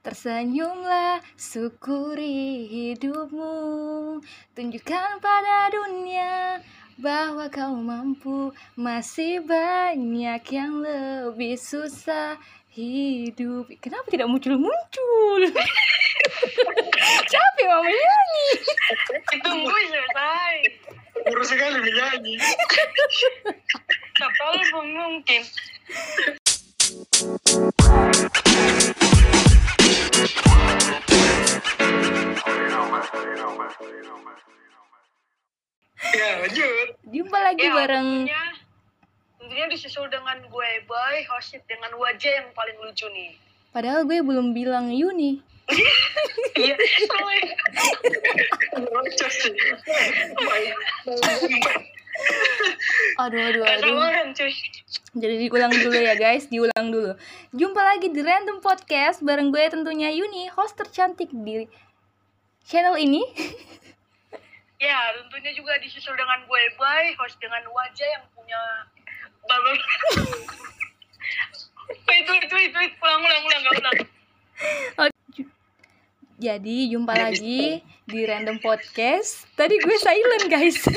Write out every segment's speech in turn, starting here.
Tersenyumlah, syukuri hidupmu Tunjukkan pada dunia bahwa kau mampu Masih banyak yang lebih susah hidup Kenapa tidak muncul-muncul? Capek mama nyanyi Ditunggu selesai. Urus sekali menyanyi. Siapa lu mungkin. Ya, lanjut. Jumpa lagi Ya, bareng tentunya, tentunya disusul dengan gue Boy, host dengan wajah yang paling lucu nih. Padahal gue belum bilang Yuni Iya, soalnya Rocos sih. Aduh aduh aduh cuy. Jadi diulang dulu ya guys, diulang dulu. Jumpa lagi di Random Podcast bareng gue tentunya Yuni, host tercantik di channel ini. Ya, tentunya juga disusul dengan gue Boy, host dengan wajah yang punya babak. wait, wait, wait, wait, ulang, ulang, ulang, gak ulang. Jadi jumpa lagi di Random Podcast. Tadi gue silent guys.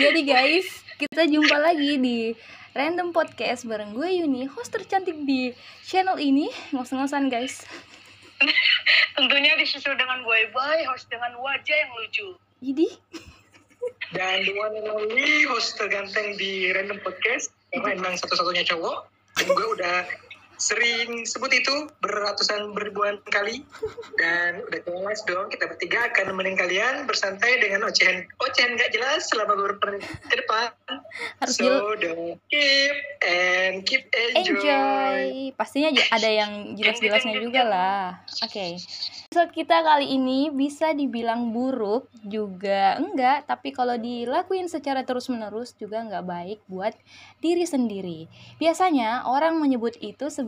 Jadi guys, kita jumpa lagi di Random Podcast bareng gue Yuni, host tercantik di channel ini. Ngos-ngosan guys. Tentunya disusul dengan gue Boy, host dengan wajah yang lucu. Jadi, Dan the one and only host terganteng di Random Podcast. Karena emang satu-satunya cowok. Gue udah sering sebut itu beratusan beribuan kali. Dan udah jelas dong kita bertiga akan nemenin kalian bersantai dengan ocehan ocehan gak jelas selama beberapa menit ke depan. Harus so don't keep and keep enjoy. enjoy. Pastinya ada yang jelas-jelasnya juga lah. Oke. Episode kita kali ini bisa dibilang buruk juga enggak, tapi kalau dilakuin secara terus-menerus juga enggak baik buat diri sendiri. Biasanya orang menyebut itu sebagai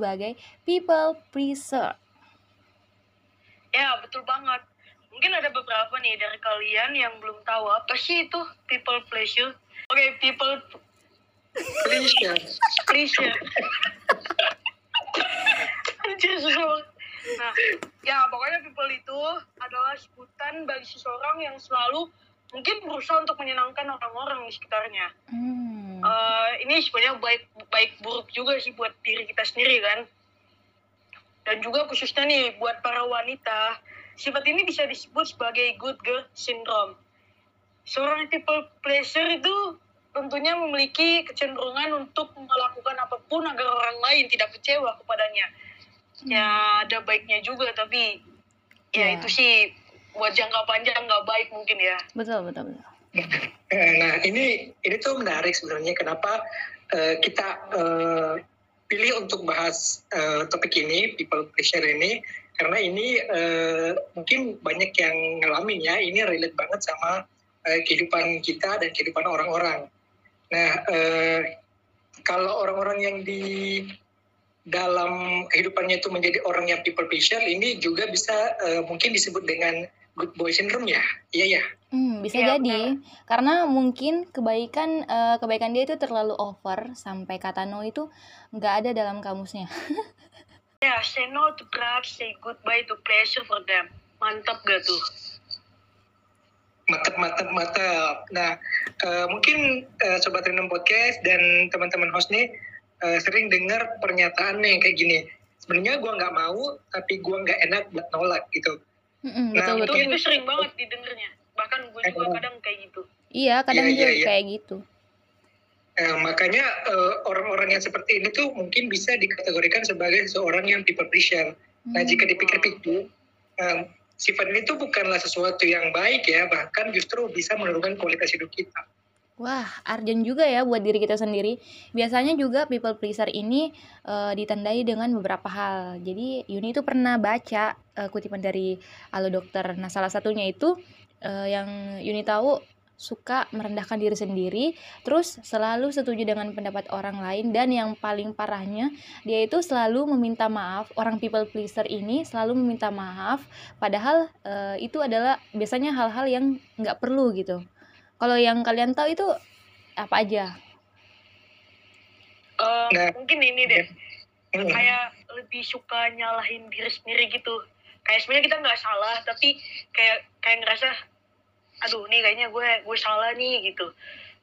people pleaser. Ya, betul banget. Mungkin ada beberapa nih dari kalian yang belum tahu apa sih itu people pleasure. Oke, people Pleasure. pleasure. Nah, ya pokoknya people itu adalah sebutan bagi seseorang yang selalu mungkin berusaha untuk menyenangkan orang-orang di sekitarnya. Hmm. Eh, ini sebenarnya baik baik buruk juga sih buat diri kita sendiri kan. Dan juga khususnya nih buat para wanita, sifat ini bisa disebut sebagai good girl syndrome. Seorang people pleasure itu tentunya memiliki kecenderungan untuk melakukan apa pun agar orang lain tidak kecewa kepadanya. Ya ada baiknya juga tapi ya, Ya. itu sih buat jangka panjang nggak baik mungkin ya. Betul, betul, betul. Eh, Nah ini ini tuh menarik sebenarnya kenapa eh, kita eh, pilih untuk bahas eh, topik ini people pleasure ini karena ini eh, mungkin banyak yang ngalamin ya ini relate banget sama eh, kehidupan kita dan kehidupan orang-orang. Nah eh, kalau orang-orang yang di dalam kehidupannya itu menjadi orang yang people pleasure ini juga bisa eh, mungkin disebut dengan good boy syndrome ya, iya ya. Hmm, bisa Iya, jadi karena mungkin kebaikan eh, kebaikan dia itu terlalu over sampai kata no itu nggak ada dalam kamusnya. Ya, say no to drugs, say goodbye to pleasure for them. Mantap gak tuh? mantap mantap mantap. Nah eh, mungkin eh, sobat random podcast dan teman-teman host nih eh, sering dengar pernyataan yang kayak gini. Sebenarnya gua nggak mau, tapi gua nggak enak buat nolak gitu. Mm-mm, Nah, betul Itu, betul. itu sering banget didengarnya. Bahkan gue juga Eh, kadang kayak gitu. Iya, kadang Iya, juga iya, iya. kayak gitu. Eh, makanya eh, orang-orang yang seperti ini tuh mungkin bisa dikategorikan sebagai seorang yang people pleasure. Nah Hmm. jika dipikir-pikir, eh, sifat ini tuh bukanlah sesuatu yang baik ya, bahkan justru bisa menurunkan kualitas hidup kita. Wah, Arjen juga ya buat diri kita sendiri. Biasanya juga people pleaser ini eh, ditandai dengan beberapa hal. Jadi Yuni itu pernah baca eh, kutipan dari Halo Dokter. Nah, salah satunya itu eh, yang Yuni tahu suka merendahkan diri sendiri, terus selalu setuju dengan pendapat orang lain dan yang paling parahnya dia itu selalu meminta maaf. Orang people pleaser ini selalu meminta maaf, padahal eh, itu adalah biasanya hal-hal yang nggak perlu gitu. Kalau yang kalian tahu itu apa aja? Eh, Nah. mungkin ini deh Hmm. kayak lebih suka nyalahin diri sendiri gitu kayak sebenarnya kita nggak salah tapi kayak kayak ngerasa aduh nih kayaknya gue gue salah nih gitu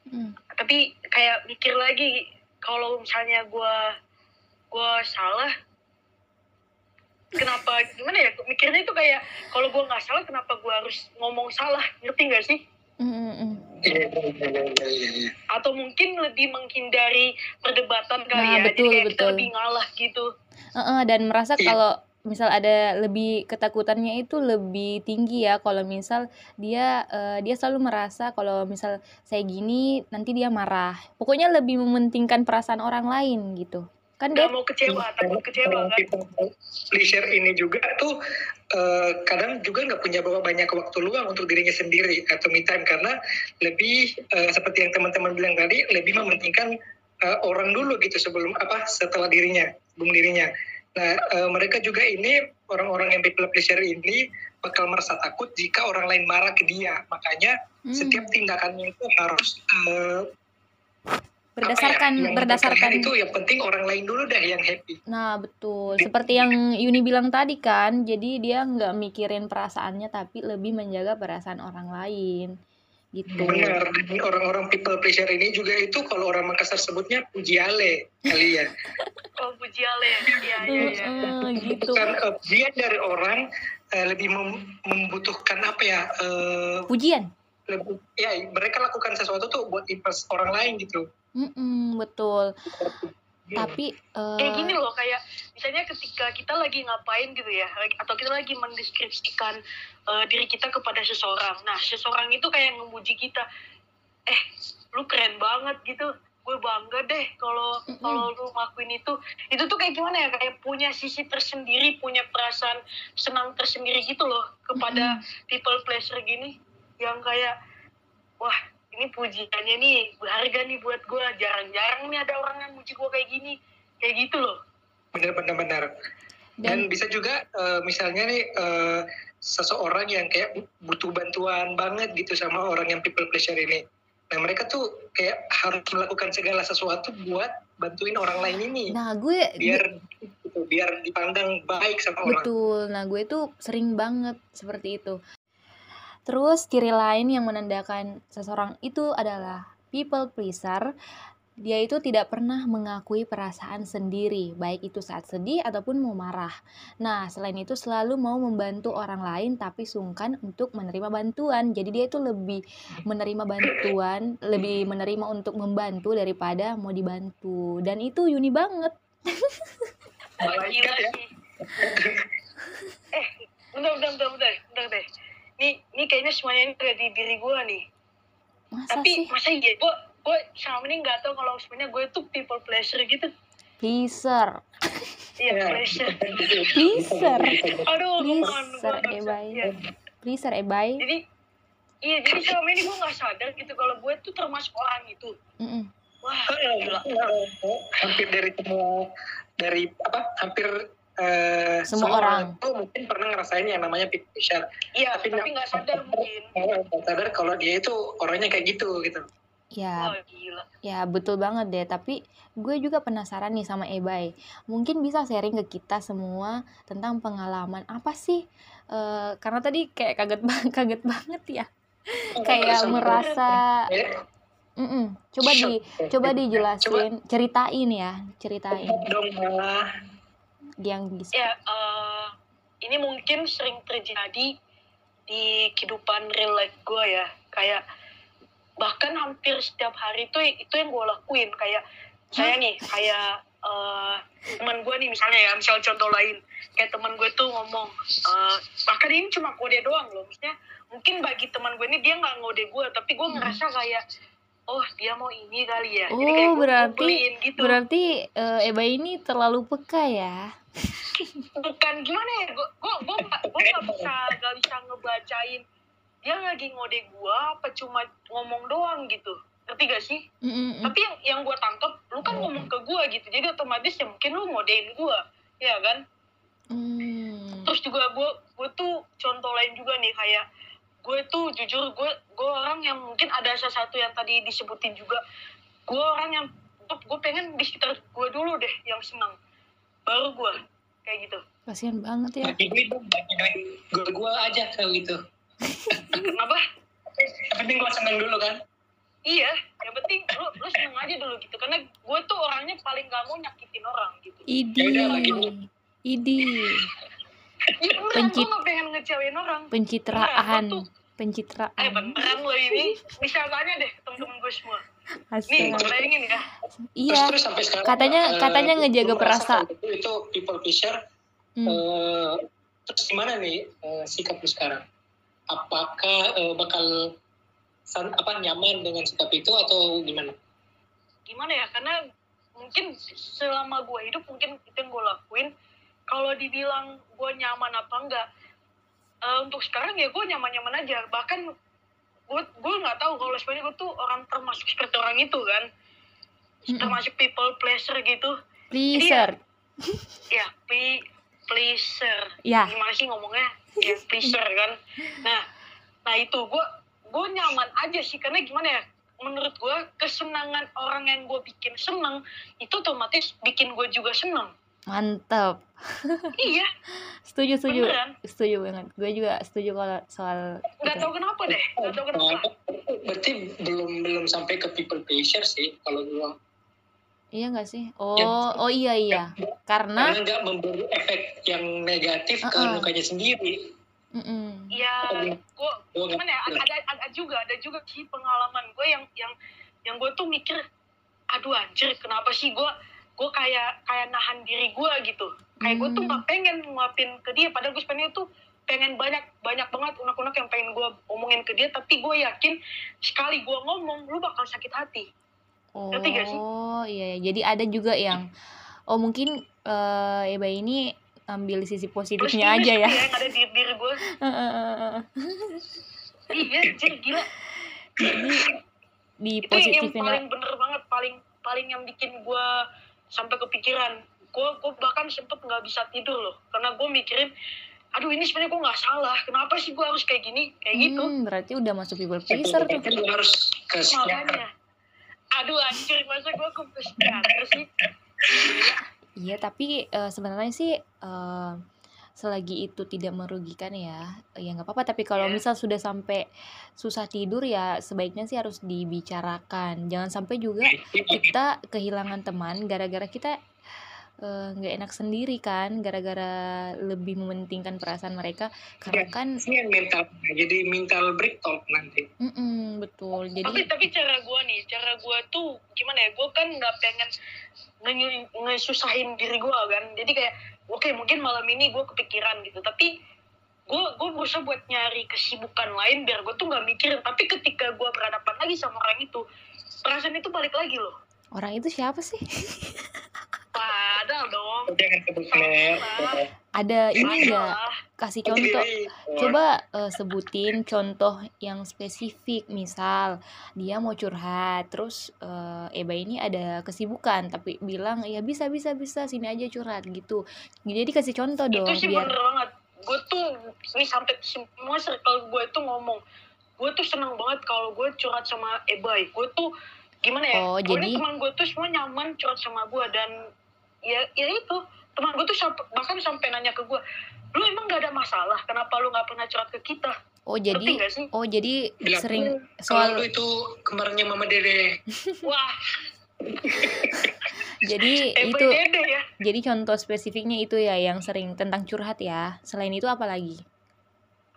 Mm. tapi kayak mikir lagi kalau misalnya gue gue salah kenapa gimana ya mikirnya itu kayak kalau gue nggak salah kenapa gue harus ngomong salah ngerti nggak sih Mm, mm, mm. Iya, iya, iya, iya, iya, iya. atau mungkin lebih menghindari perdebatan kali Nah, ya betul, jadi kayak kita betul. lebih ngalah gitu Heeh, dan merasa Iya. kalau misal ada lebih ketakutannya itu lebih tinggi ya kalau misal dia eh, dia selalu merasa kalau misal saya gini nanti dia marah pokoknya lebih mementingkan perasaan orang lain gitu kan dia mau kecewa takut kecewa kan? Pleasure ini juga tuh eh, kadang juga nggak punya bawa banyak waktu luang untuk dirinya sendiri atau me time karena lebih eh, seperti yang teman-teman bilang tadi lebih mementingkan eh, orang dulu gitu sebelum apa setelah dirinya sebelum dirinya. Nah eh, mereka juga ini orang-orang yang people pleasure ini bakal merasa takut jika orang lain marah ke dia. Makanya hmm, setiap tindakannya itu harus eh, berdasarkan ya, yang berdasarkan itu yang penting orang lain dulu dah yang happy. Nah, betul. Seperti yang Yuni bilang tadi kan, jadi dia nggak mikirin perasaannya tapi lebih menjaga perasaan orang lain. Gitu. Benar, dan orang-orang people pleasure ini juga itu kalau orang Makassar sebutnya pujiale kali ya. oh puji Ale iya iya iya Heeh, gitu. Bukan eh, dia dari orang eh, lebih mem- membutuhkan apa ya? eh, Pujian. lebih, ya mereka lakukan sesuatu tuh buat impress orang lain gitu. Mm-mm, betul. Tapi eh, kayak gini loh kayak misalnya ketika kita lagi ngapain gitu ya atau kita lagi mendeskripsikan eh, diri kita kepada seseorang. Nah seseorang itu kayak ngemuji kita. Eh lu keren banget gitu. Gue bangga deh kalau kalau lu ngelakuin itu. Itu tuh kayak gimana ya? Kayak punya sisi tersendiri punya perasaan senang tersendiri gitu loh kepada people pleasure gini. Yang kayak wah ini pujiannya nih berharga nih buat gue jarang-jarang nih ada orang yang muji gue kayak gini kayak gitu loh Benar-benar benar. dan Dan bisa juga eh, misalnya nih eh, seseorang yang kayak butuh bantuan banget gitu sama orang yang people pleasure ini. Nah mereka tuh kayak harus melakukan segala sesuatu buat bantuin orang lain ini. nah gue biar gitu, biar dipandang baik sama orang. Betul. Nah, gue tuh sering banget seperti itu. Terus ciri lain yang menandakan seseorang itu adalah people pleaser. Dia itu tidak pernah mengakui perasaan sendiri, baik itu saat sedih ataupun mau marah. Nah, selain itu selalu mau membantu orang lain tapi sungkan untuk menerima bantuan. Jadi dia itu lebih menerima bantuan, lebih menerima untuk membantu daripada mau dibantu. Dan itu Yuni banget. Malaikat ya. eh, bentar, bentar, bentar, bentar, bentar deh. Nih, nih kayaknya semuanya ini ada di diri gue nih. Masa Tapi sih? masa iya, gue gue selama ini nggak tahu kalau sebenarnya gue tuh people pleasure gitu. Pleaser. Iya, Ya. pleasure. Pleaser. Aduh, ke mana Pleaser, gue Ebay. ya. Pleaser, Ebay. Jadi, iya, jadi selama ini gue nggak sadar gitu kalau gue tuh termasuk orang itu. Mm-mm. Wah, Eh, gila. hampir dari semua dari apa hampir eh, Semua orang. tuh mungkin pernah ngerasain yang namanya people pleasure. Iya, Tapi nggak sadar mungkin. Nggak sadar kalau dia itu orangnya kayak gitu gitu. Ya, gila. ya betul banget deh. Tapi gue juga penasaran nih sama Ebay. Mungkin bisa sharing ke kita semua tentang pengalaman apa sih? Eh, karena tadi kayak kaget banget, kaget banget ya. Kayak Sama- merasa, Ya, Mm-mm. coba di, coba dijelasin, ceritain ya, ceritain dong malah yang bisa. Ya, eh, ini mungkin sering terjadi di kehidupan real life gue ya. Kayak bahkan hampir setiap hari itu itu yang gue lakuin. Kayak saya nih, kayak eh, teman gue nih misalnya ya, misal contoh lain, kayak teman gue tuh ngomong, eh, bahkan ini cuma kode doang loh, maksudnya mungkin bagi teman gue ini dia nggak ngode gue, tapi gue ngerasa kayak oh dia mau ini kali ya, jadi kayak Oh, gue berarti gitu. berarti eh, Ebay ini terlalu peka ya. Bukan gimana ya? Gue gue gue nggak bisa nggak bisa ngebacain. Dia lagi ngode gue apa cuma ngomong doang gitu. Ngerti gak sih? Mm-mm. tapi yang yang gue tangkep lu kan ngomong ke gue gitu. Jadi otomatis ya mungkin lu ngodein gue ya kan? Hmm. terus juga gue gue tuh contoh lain juga nih kayak gue tuh jujur gue gue orang yang mungkin ada sesuatu yang tadi disebutin juga. Gue orang yang gue pengen di sekitar gue dulu deh yang senang baru gue kayak gitu. Kasihan banget ya. Bagi duit dong bagi duit gue gue aja kalau gitu kenapa yang penting gue seneng dulu kan? Iya. Yang penting lu lu seneng aja dulu gitu. Karena gue tuh orangnya paling gak mau nyakitin orang gitu. Idi. Yaudah, duit. idi. Beneran Pencit- gue gak pengen ngecewain orang. pencitraan. Gua tuh- eh pencitraan beneran lo ini. Bisa tanya deh temen-temen gue semua nih bayangin ya. Iya terus terus sampai sekarang Katanya- eh, katanya ngejaga perasaan. itu, itu people pleasure Hmm. eh, terus gimana nih eh, sikap lu sekarang? Apakah eh, bakal san- apa nyaman dengan sikap itu atau gimana? Gimana ya? Karena mungkin selama gue hidup mungkin itu yang gue lakuin. Kalau dibilang gue nyaman apa enggak eh, untuk sekarang ya gue nyaman-nyaman aja. Bahkan gue gue nggak tahu kalau sebenarnya gue tuh orang termasuk seperti orang itu kan? Termasuk people pleasure gitu. Pleaser. Ya pe pleaser. Ya. Gimana sih ngomongnya? Ya pleaser kan? Nah nah itu gue gue nyaman aja sih karena gimana ya? Menurut gue kesenangan orang yang gue bikin seneng itu otomatis bikin gue juga seneng mantap iya. Setuju setuju. Beneran. Setuju banget. Gue juga setuju kalau soal nggak tahu kenapa deh. Nggak tahu kenapa. Berarti belum belum sampai ke people pleasure sih kalau gue iya nggak sih? Oh Ya. oh iya iya. Karena karena nggak memberi efek yang negatif ke Uh-uh. lukanya sendiri. Mm-mm. ya gue Gua nggak- gimana ya ada, ada, ada juga ada juga sih pengalaman gue yang yang yang gue tuh mikir aduh anjir kenapa sih gue gue kayak kayak nahan diri gue gitu kayak gue tuh Hmm. nggak pengen nguapin ke dia padahal gue sebenarnya tuh pengen banyak banyak banget unek-unek yang pengen gue omongin ke dia tapi gue yakin sekali gue ngomong lu bakal sakit hati Ngerti nggak sih? Oh iya, iya. jadi ada juga yang oh mungkin eh Eba ini ambil sisi Plus positifnya minus aja ya. yang ada di diri gue iya anjir gila jadi di itu yang paling bener banget paling paling yang bikin gue sampai kepikiran. Gue gue bahkan sempet nggak bisa tidur loh. Karena gue mikirin aduh ini sebenarnya gue nggak salah. Kenapa sih gue harus kayak gini? Kayak gitu. Hmm, berarti udah masuk people pleaser tuh. Tapi lu harus ke makanya. Aduh anjir masa gue ke psikiater sih. Iya, tapi eh, sebenarnya sih eh, selagi itu tidak merugikan ya, ya nggak apa-apa. Tapi kalau Iya. misal sudah sampai susah tidur ya sebaiknya sih harus dibicarakan. Jangan sampai juga kita kehilangan teman gara-gara kita eh, nggak enak sendiri kan, gara-gara lebih mementingkan perasaan mereka. Karena kan, ini yang mental jadi mental breakdown nanti mm-mm, betul. tapi Jadi, tapi cara gue nih cara gue tuh gimana ya gue kan nggak pengen nge- ngesusahin diri gue kan jadi kayak oke mungkin malam ini gue kepikiran gitu tapi gue gue berusaha buat nyari kesibukan lain biar gue tuh nggak mikirin tapi ketika gue berhadapan lagi sama orang itu perasaan itu balik lagi loh orang itu siapa sih? padahal dong jangan sebut. Ada ini nggak? Salah. Kasih contoh. Coba eh, sebutin contoh yang spesifik, misal dia mau curhat, terus eh, Eba ini ada kesibukan, tapi bilang ya bisa bisa bisa sini aja curhat gitu. Jadi kasih contoh itu dong sih biar bener banget gue tuh ini sampai semua circle gue tuh ngomong gue tuh seneng banget kalau gue curhat sama Ebay gue tuh gimana ya Oh, pokoknya jadi- teman gue tuh semua nyaman curhat sama gue dan ya ya itu. Teman gue tuh sampai, bahkan sampai nanya ke gue lu emang gak ada masalah? Kenapa lu nggak pernah curhat ke kita? Oh jadi gak sih? oh jadi Bilang, sering kalau lu soal itu kemarinnya mama dede. Wah. Jadi Ebay itu dede ya? jadi contoh spesifiknya itu ya yang sering tentang curhat ya. Selain itu apa lagi?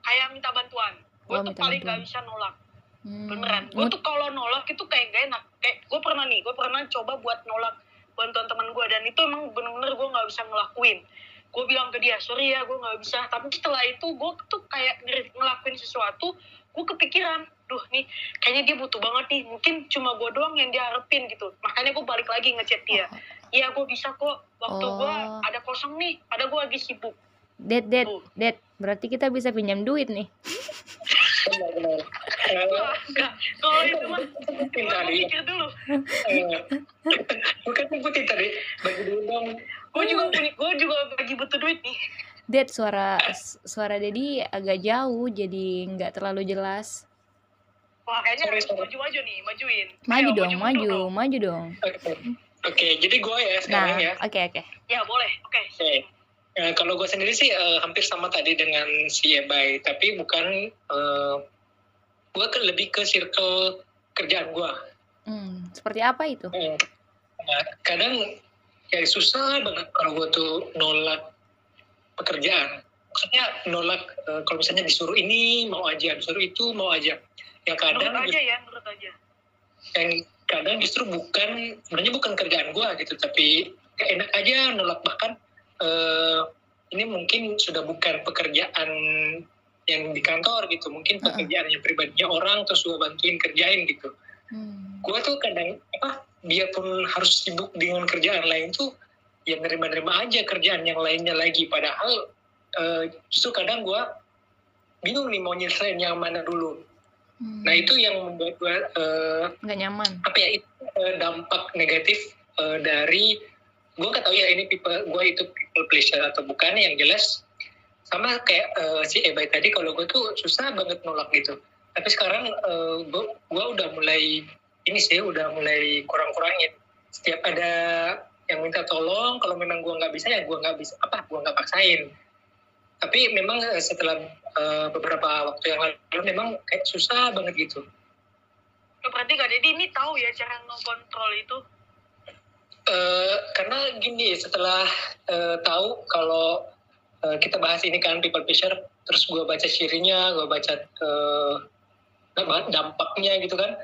kayak minta bantuan. Gue Oh, tuh minta paling bantuan. gak bisa nolak. Hmm, beneran. Gue tuh kalau nolak itu kayak gak enak. Kayak gue pernah nih gue pernah coba buat nolak bantuan teman gue dan itu emang bener-bener gue nggak bisa ngelakuin gue bilang ke dia sorry ya gue nggak bisa tapi setelah itu gue tuh kayak ngelakuin sesuatu gue kepikiran duh nih kayaknya dia butuh banget nih mungkin cuma gue doang yang dia harapin gitu makanya gue balik lagi ngechat dia iya gue bisa kok waktu gue Oh. ada kosong nih ada gue lagi sibuk Ded, Tuh. Ded. Berarti kita bisa pinjam duit nih. benar enggak. kalau itu mah tadi mikir dulu Eh, bukan sebutin tadi bagi dulu dong gue juga gue juga bagi butuh duit nih Ded, suara suara Dedi agak jauh jadi nggak terlalu jelas. Wah, kayaknya harus maju-maju nih, majuin. Maju Ayo, dong, mundur maju, dong. maju dong. Oke, Oke, jadi gue ya Nah, sekarang ya. oke oke. Ya, boleh. Oke. Oke. Nah, kalau gue sendiri sih eh, hampir sama tadi dengan si Ebay, tapi bukan eh, gue ke lebih ke circle kerjaan gue. Hmm, seperti apa itu? Nah, kadang ya susah banget kalau gue tuh nolak pekerjaan. Maksudnya nolak eh, kalau misalnya disuruh ini mau aja, disuruh itu mau aja. Ya Nurut kadang aja ya, nurut aja. yang kadang justru bukan sebenarnya bukan kerjaan gue gitu, tapi ya enak aja nolak bahkan eh, ini mungkin sudah bukan pekerjaan yang di kantor gitu, mungkin Heeh. pekerjaan yang pribadinya orang terus gue bantuin kerjain gitu. Hmm. gue tuh kadang apa biarpun harus sibuk dengan kerjaan lain tuh ya nerima-nerima aja kerjaan yang lainnya lagi padahal eh, justru kadang gue bingung nih mau nyelesain yang mana dulu Hmm. nah itu yang membuat gue eh, nggak nyaman. apa ya itu eh, dampak negatif eh, dari gue nggak tahu ya ini people gue itu people pleasure atau bukan yang jelas sama kayak eh, si Ebay tadi kalau gue tuh susah banget nolak gitu. Tapi sekarang eh, gue udah mulai ini sih udah mulai kurang-kurangin. Setiap ada yang minta tolong kalau memang gue nggak bisa ya gue nggak bisa apa gue nggak paksain. Tapi memang eh, setelah eh, beberapa waktu yang lalu memang kayak susah banget gitu. Berarti Kak Deddy ini tahu ya cara ngontrol itu. Eh, karena gini setelah eh, tahu kalau eh, kita bahas ini kan people pleasure terus gue baca cirinya gue baca apa, dampaknya gitu kan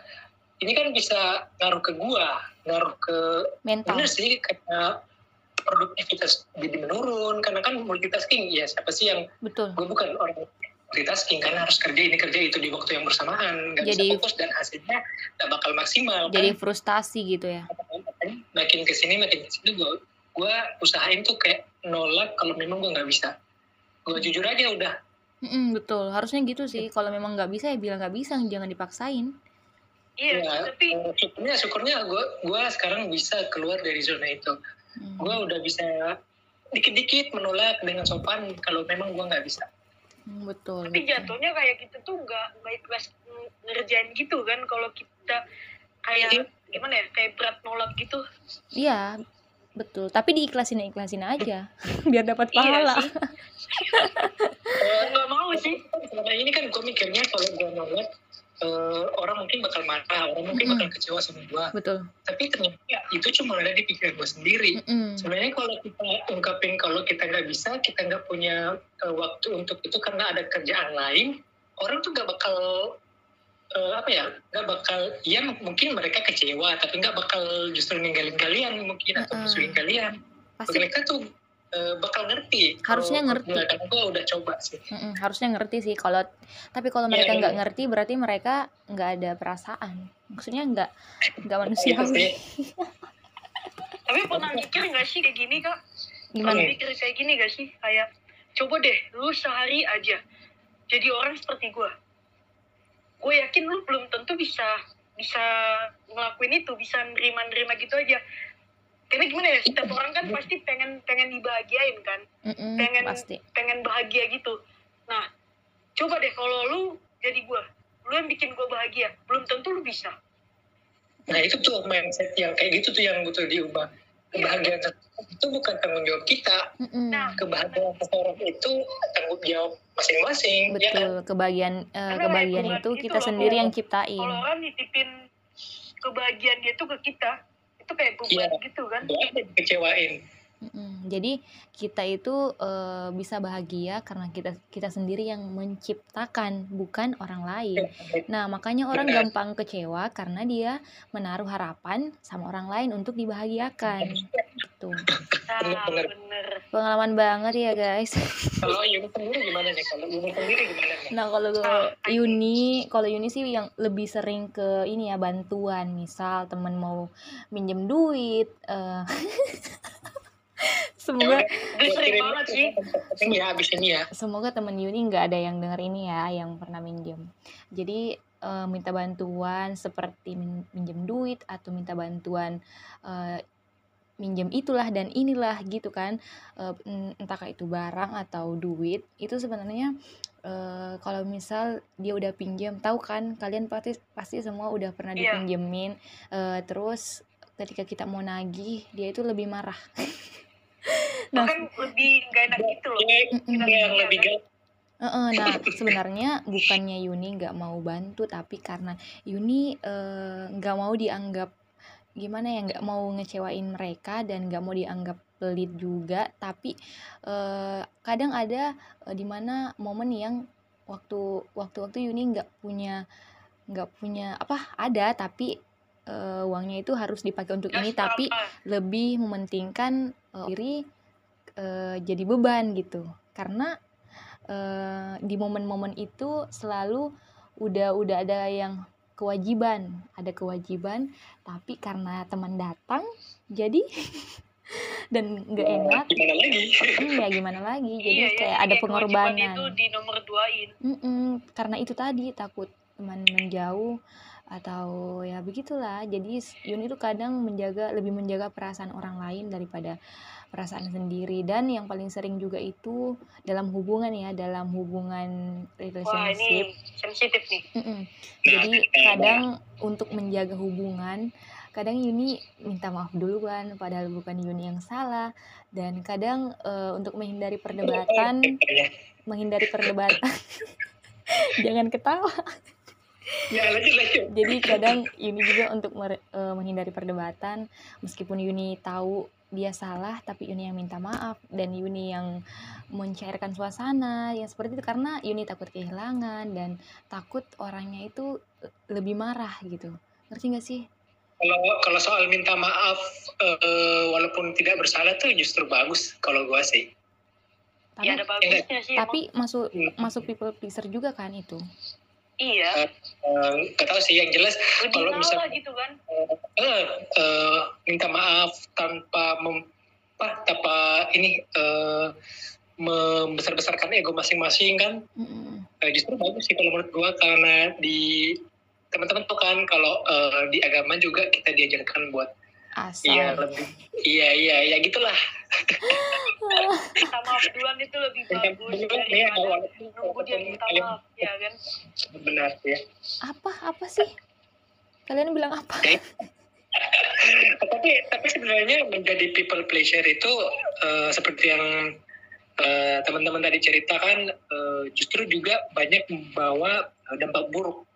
ini kan bisa ngaruh ke gue ngaruh ke Mental. bener sih karena produktivitas jadi menurun karena kan multitasking ya siapa sih yang Betul. gue bukan orang multitasking karena harus kerja ini kerja itu di waktu yang bersamaan nggak Jadi- bisa fokus dan hasilnya nggak bakal maksimal kan? Jadi frustasi gitu ya. Makin ke sini makin ke sini gue gue usahain tuh kayak nolak kalau memang gue nggak bisa gue jujur aja udah Mm-mm, betul. Harusnya gitu sih. Kalau memang nggak bisa ya bilang nggak bisa, jangan dipaksain. Iya, Ya, tapi eh, syukurnya syukurnya gue gue sekarang bisa keluar dari zona itu Hmm. gue udah bisa dikit-dikit menolak dengan sopan kalau memang gue nggak bisa Hmm, betul. tapi betul. jatuhnya kayak kita tuh nggak nggak ikhlas ngerjain gitu kan kalau kita kayak gimana ya kayak berat nolak gitu Iya, betul. Tapi diikhlasin ikhlasin aja, biar dapat Iya pahala. sih. nggak mau sih selama ini kan gue mikirnya kalau gue nolak eh, orang mungkin bakal marah orang mungkin Mm-mm. bakal kecewa sama gue betul. tapi ternyata ya, itu cuma ada di pikiran gue sendiri Mm-mm. sebenarnya kalau kita ungkapin kalau kita nggak bisa kita nggak punya uh, waktu untuk itu karena ada kerjaan lain orang tuh nggak bakal uh, apa ya nggak bakal ya mungkin mereka kecewa tapi nggak bakal justru ninggalin kalian mungkin atau musuhin kalian Pasti mereka tuh uh, bakal ngerti Harusnya ngerti. gue udah coba sih mm-mm, harusnya ngerti sih. Kalau tapi kalau Iya, mereka iya, nggak iya. ngerti berarti mereka nggak ada perasaan. Maksudnya nggak nggak manusiawi. sih. tapi pernah mikir nggak sih kayak gini kak Gimana? Pernah mikir kayak gini gak sih kayak coba deh lu sehari aja jadi orang seperti gue gue yakin lu belum tentu bisa bisa ngelakuin itu bisa nerima-nerima gitu aja. Karena gimana ya setiap orang kan pasti pengen pengen dibahagiain kan? Mm-mm, pengen pasti. pengen bahagia gitu. Nah coba deh kalau lu jadi gue lu yang bikin gue bahagia belum tentu lu bisa. Nah itu tuh mindset yang kayak gitu tuh yang butuh diubah. Kebahagiaan itu bukan tanggung jawab kita Mm-mm. Nah, kebahagiaan seseorang itu tanggung jawab masing-masing ya kan? betul. Kebahagiaan eh, Karena kebahagiaan kayak itu bulan kita gitu, sendiri kalau- yang ciptain. kalau orang nitipin kebahagiaan dia tuh ke kita itu kayak beban Iya. gitu kan Boleh dikecewain Mm-mm. Jadi kita itu eh, bisa bahagia karena kita kita sendiri yang menciptakan, bukan orang lain. Nah makanya orang gampang kecewa karena dia menaruh harapan sama orang lain untuk dibahagiakan. Gitu. nah Bener-bener. bener Pengalaman banget ya guys. kalau Yuni sendiri gimana nih kalau Yuni sendiri gimana nih Nah kalau Ah, Yuni, kalau Yuni sih yang lebih sering ke ini ya bantuan. Misal temen mau minjem duit. eh, Semoga Gue sering banget sih. penting ya abis ini ya. Semoga temen Yuni nggak ada yang denger ini ya yang pernah minjem. Jadi eh, minta bantuan seperti min- minjem duit atau minta bantuan eh, minjem itulah dan inilah gitu kan. Eh, en- entahkah itu barang atau duit itu sebenarnya eh, kalau misal dia udah pinjam tahu kan kalian pasti pasti semua udah pernah Iya. dipinjemin. Eh, terus ketika kita mau nagih dia itu lebih marah nah bahkan lebih nggak enak gitu loh. Ini mm-mm. ini yang lebih Heeh, nah sebenarnya bukannya Yuni nggak mau bantu tapi karena Yuni eh, nggak mau dianggap gimana ya nggak mau ngecewain mereka dan nggak mau dianggap pelit juga tapi eh, kadang ada eh, di mana momen yang waktu waktu-waktu Yuni nggak punya nggak punya apa ada tapi eh, uangnya itu harus dipakai untuk ini tapi lebih mementingkan eh, diri eh, jadi beban gitu. Karena eh, di momen-momen itu selalu udah udah ada yang kewajiban ada kewajiban tapi karena teman datang jadi dan nggak enak gimana lagi? Hmm, ya gimana lagi? Jadi iya, ya, kayak ada kewajiban pengorbanan. itu di nomor duain. Mm-mm, karena itu tadi takut teman menjauh atau ya begitulah. Jadi Yuni itu kadang menjaga lebih menjaga perasaan orang lain daripada perasaan sendiri. Dan yang paling sering juga itu dalam hubungan ya dalam hubungan wah relationship. ini sensitif nih. Nah, jadi kadang untuk menjaga hubungan kadang Yuni minta maaf duluan padahal bukan Yuni yang salah. Dan kadang eh, untuk menghindari perdebatan menghindari perdebatan jangan ketawa ya lanjut lanjut. Jadi kadang Yuni juga untuk mer- eh, menghindari perdebatan meskipun Yuni tahu dia salah tapi Yuni yang minta maaf dan Yuni yang mencairkan suasana yang seperti itu. Karena Yuni takut kehilangan dan takut orangnya itu lebih marah gitu. Ngerti gak sih? Kalau kalau soal minta maaf eh, walaupun tidak bersalah tuh justru bagus kalau gua sih. Tapi, ya ada bagusnya sih tapi masuk Hmm. masuk people pleaser juga kan itu? emang. Iya. Eh, nggak tahu sih yang jelas lebih kalau ngalah misal- gitu kan? Eh, eh, minta maaf tanpa mem, apa, tanpa ini eh, membesar-besarkan ego masing-masing kan? Mm-mm. eh, justru bagus sih kalau menurut gua karena di teman-teman tuh kan kalau eh, di agama juga kita diajarkan buat iya asal lebih. Iya iya ya gitulah. Maaf duluan itu lebih Minta bagus ya, daripada walaupun- nunggu dia minta maaf ya kan? Benar ya. Apa apa sih? Kalian bilang apa? Tapi tapi sebenarnya menjadi people pleasure itu eh, seperti yang eh, teman-teman tadi ceritakan eh, justru juga banyak membawa dampak buruk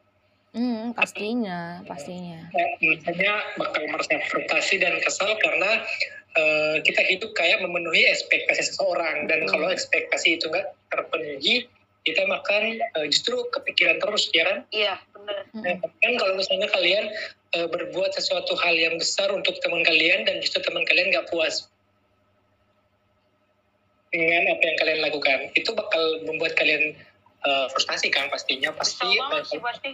Hmm, pastinya, pastinya. Ya, misalnya bakal merasa frustasi dan kesal karena eh, kita hidup kayak memenuhi ekspektasi seseorang dan Betul. kalau ekspektasi itu nggak terpenuhi kita makan eh, justru kepikiran terus ya kan iya bener Nah, kan kalau misalnya kalian eh, berbuat sesuatu hal yang besar untuk teman kalian dan justru teman kalian nggak puas dengan apa yang kalian lakukan, itu bakal membuat kalian eh, frustasi kan pastinya pasti. sih pasti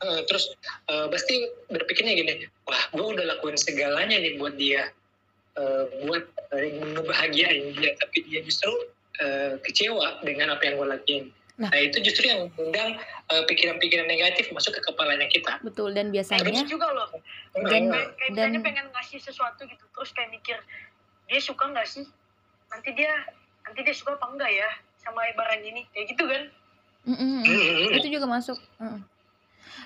eh, terus eh, pasti berpikirnya gini, wah gue udah lakuin segalanya nih buat dia, Eh, buat eh, ngebahagiain dia, tapi dia justru eh, kecewa dengan apa yang gue lakuin. Nah. Nah itu justru yang mengundang eh, pikiran-pikiran negatif masuk ke kepalanya kita. Betul dan biasanya gitu juga loh Dan- kayak, kayak misalnya dan- pengen ngasih sesuatu gitu terus kayak mikir dia suka nggak sih nanti dia nanti dia suka apa enggak ya sama barang ini kayak gitu kan Mm, mm, mm. Hmm. itu juga masuk. Mm.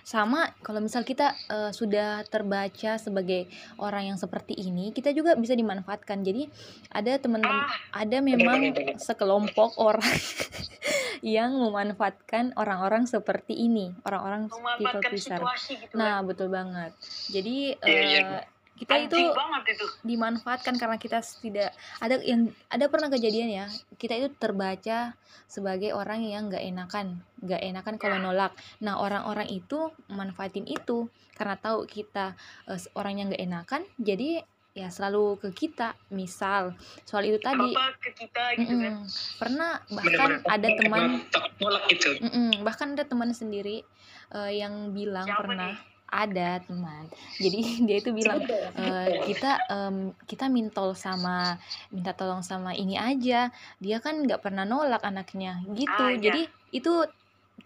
Sama kalau misal kita eh, sudah terbaca sebagai orang yang seperti ini, kita juga bisa dimanfaatkan. Jadi ada teman-teman ah ada memang sekelompok orang yang memanfaatkan orang-orang seperti ini, orang-orang people pleaser. gitu Nah, kan betul banget. Jadi Iya, iya. eh, kita itu Anjing banget itu. dimanfaatkan karena kita tidak ada yang ada pernah kejadian ya kita itu terbaca sebagai orang yang nggak enakan nggak enakan kalau nolak. Nah orang-orang itu manfaatin itu karena tahu kita eh, orang yang nggak enakan jadi ya selalu ke kita. Misal soal itu tadi. Apa ke kita gitu kan? Mm-mm, pernah bahkan Benar-benar ada teman takut nolak gitu. Mm-mm, bahkan ada teman sendiri eh, yang bilang Siapa pernah nih? Ada teman. Jadi dia itu bilang "Eh, kita em, kita mintol sama minta tolong sama ini aja. Dia kan nggak pernah nolak anaknya. Gitu. Ah, iya. jadi itu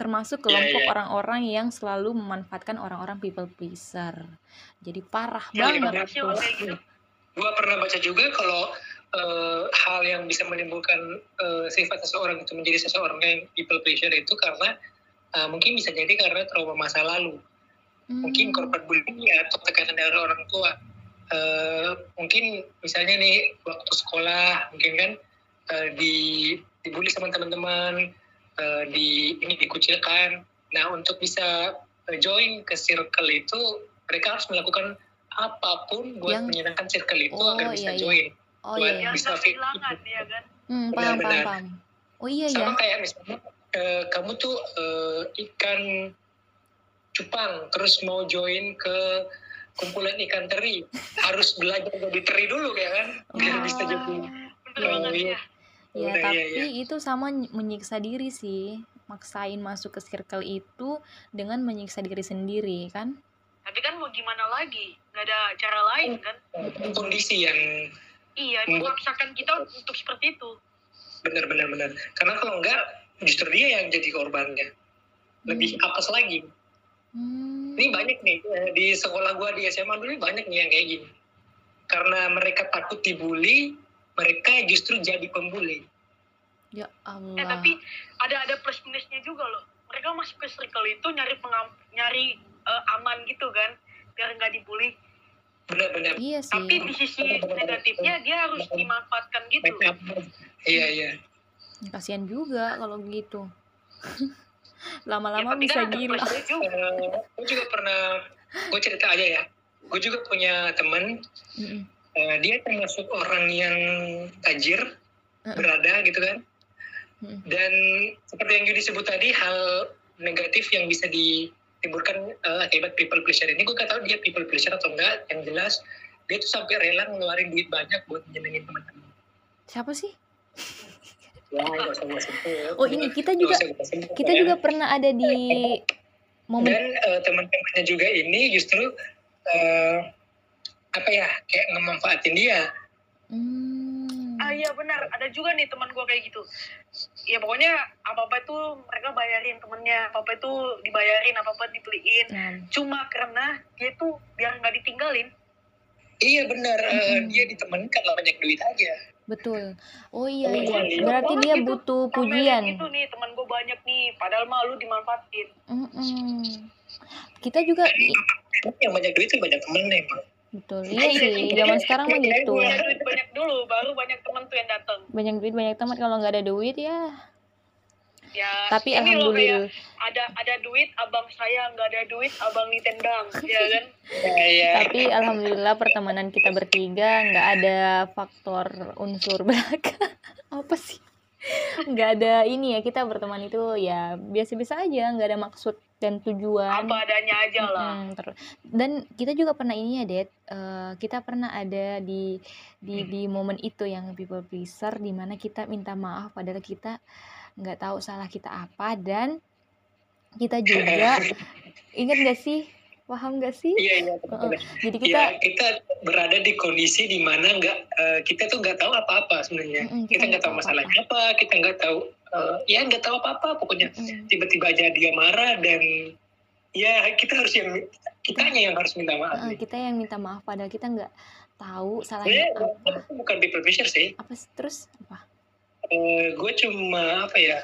termasuk Iya, kelompok iya. orang-orang yang selalu memanfaatkan orang-orang people pleaser. Jadi parah Iya, banget. gitu Gua pernah baca juga kalau uh, hal yang bisa menimbulkan uh, sifat seseorang itu menjadi seseorang yang people pleasure itu karena uh, mungkin bisa jadi karena trauma masa lalu hmm. mungkin korban bullying atau tekanan dari orang tua uh, mungkin misalnya nih waktu sekolah mungkin kan uh, di dibully sama teman-teman uh, di ini dikucilkan nah untuk bisa join ke circle itu mereka harus melakukan apa pun buat yang... menyenangkan circle itu oh, agar bisa iya, iya. join oh, buat iya. bisa kehilangan ya kan hmm, paham, paham, paham. oh iya sama ya kayak misalnya uh, kamu tuh uh, ikan cupang terus mau join ke kumpulan ikan teri. Harus belajar jadi teri dulu ya kan? Biar oh. bisa jadi uh, ya. Ya, tapi iya, iya. itu sama menyiksa diri sih. Maksain masuk ke circle itu dengan menyiksa diri sendiri kan? Tapi kan mau gimana lagi? Nggak ada cara lain kan? Kondisi yang iya memaksakan kita untuk seperti itu. Benar benar benar karena kalau enggak justru dia yang jadi korbannya. Lebih hmm. apes lagi hmm. ini banyak nih eh, di sekolah gua di SMA dulu banyak nih yang kayak gini karena mereka takut dibully mereka justru jadi pembuli Ya Allah. Eh tapi ada ada plus minusnya juga loh. Mereka masuk ke circle itu nyari pengam, nyari uh, aman gitu kan, biar nggak dibully. Benar-benar. Iya sih. Tapi di sisi negatifnya dia harus dimanfaatkan gitu. Iya iya. Kasihan juga kalau gitu. Lama-lama ya, bisa kan gila. Juga. Gue juga pernah, gue cerita aja ya. Gue juga punya temen, mm -mm. uh, dia termasuk orang yang tajir, berada gitu kan Hmm. Dan seperti yang Yudi sebut tadi, hal negatif yang bisa ditimbulkan uh, akibat people pleasure ini, gue gak tahu dia people pleasure atau enggak. Yang jelas, dia tuh sampai rela ngeluarin duit banyak buat nyenengin teman-teman. Siapa sih? Ya, sebut. Oh ini kita juga kita ya. juga pernah ada di momen dan uh, teman-temannya juga ini justru uh, apa ya kayak ngemanfaatin dia. Hmm ah iya benar ada juga nih teman gue kayak gitu ya pokoknya apa apa itu mereka bayarin temennya apa apa itu dibayarin apa apa dibeliin hmm. cuma karena dia tuh biar nggak ditinggalin iya benar hmm. uh, dia ditemenin karena banyak duit aja betul oh iya, iya. berarti dia gitu, butuh pujian itu nih teman gue banyak nih padahal malu dimanfaatin mm -mm. kita juga yang banyak duit itu banyak temen emang Betul. Iya sih, zaman sekarang mah gitu. Banyak duit banyak dulu, baru banyak teman tuh yang datang. Banyak duit banyak teman kalau nggak ada duit ya. Ya. Tapi alhamdulillah. ada ada duit, abang saya nggak ada duit, abang nitendang, ya kan? Ya, Tapi alhamdulillah pertemanan kita bertiga nggak ada faktor unsur belakang. Apa sih? nggak ada ini ya kita berteman itu ya biasa-biasa aja nggak ada maksud dan tujuan apa adanya aja lah hmm, dan kita juga pernah ini ya Det uh, kita pernah ada di di hmm. di momen itu yang people pleaser di mana kita minta maaf padahal kita nggak tahu salah kita apa dan kita juga ingat gak sih paham gak sih? Iya iya. Uh, jadi kita ya, kita berada di kondisi di mana nggak uh, kita tuh nggak tahu apa-apa sebenarnya. Mm, kita nggak tahu masalahnya apa, apa, kita nggak tahu uh, ya nggak tahu apa-apa pokoknya. Mm. Tiba-tiba aja dia marah dan ya kita harus yang kitanya yang harus minta maaf. Uh, kita yang minta maaf padahal kita nggak tahu salahnya apa. Bukan people pleasure sih. Apa terus apa? Uh, gue cuma apa ya?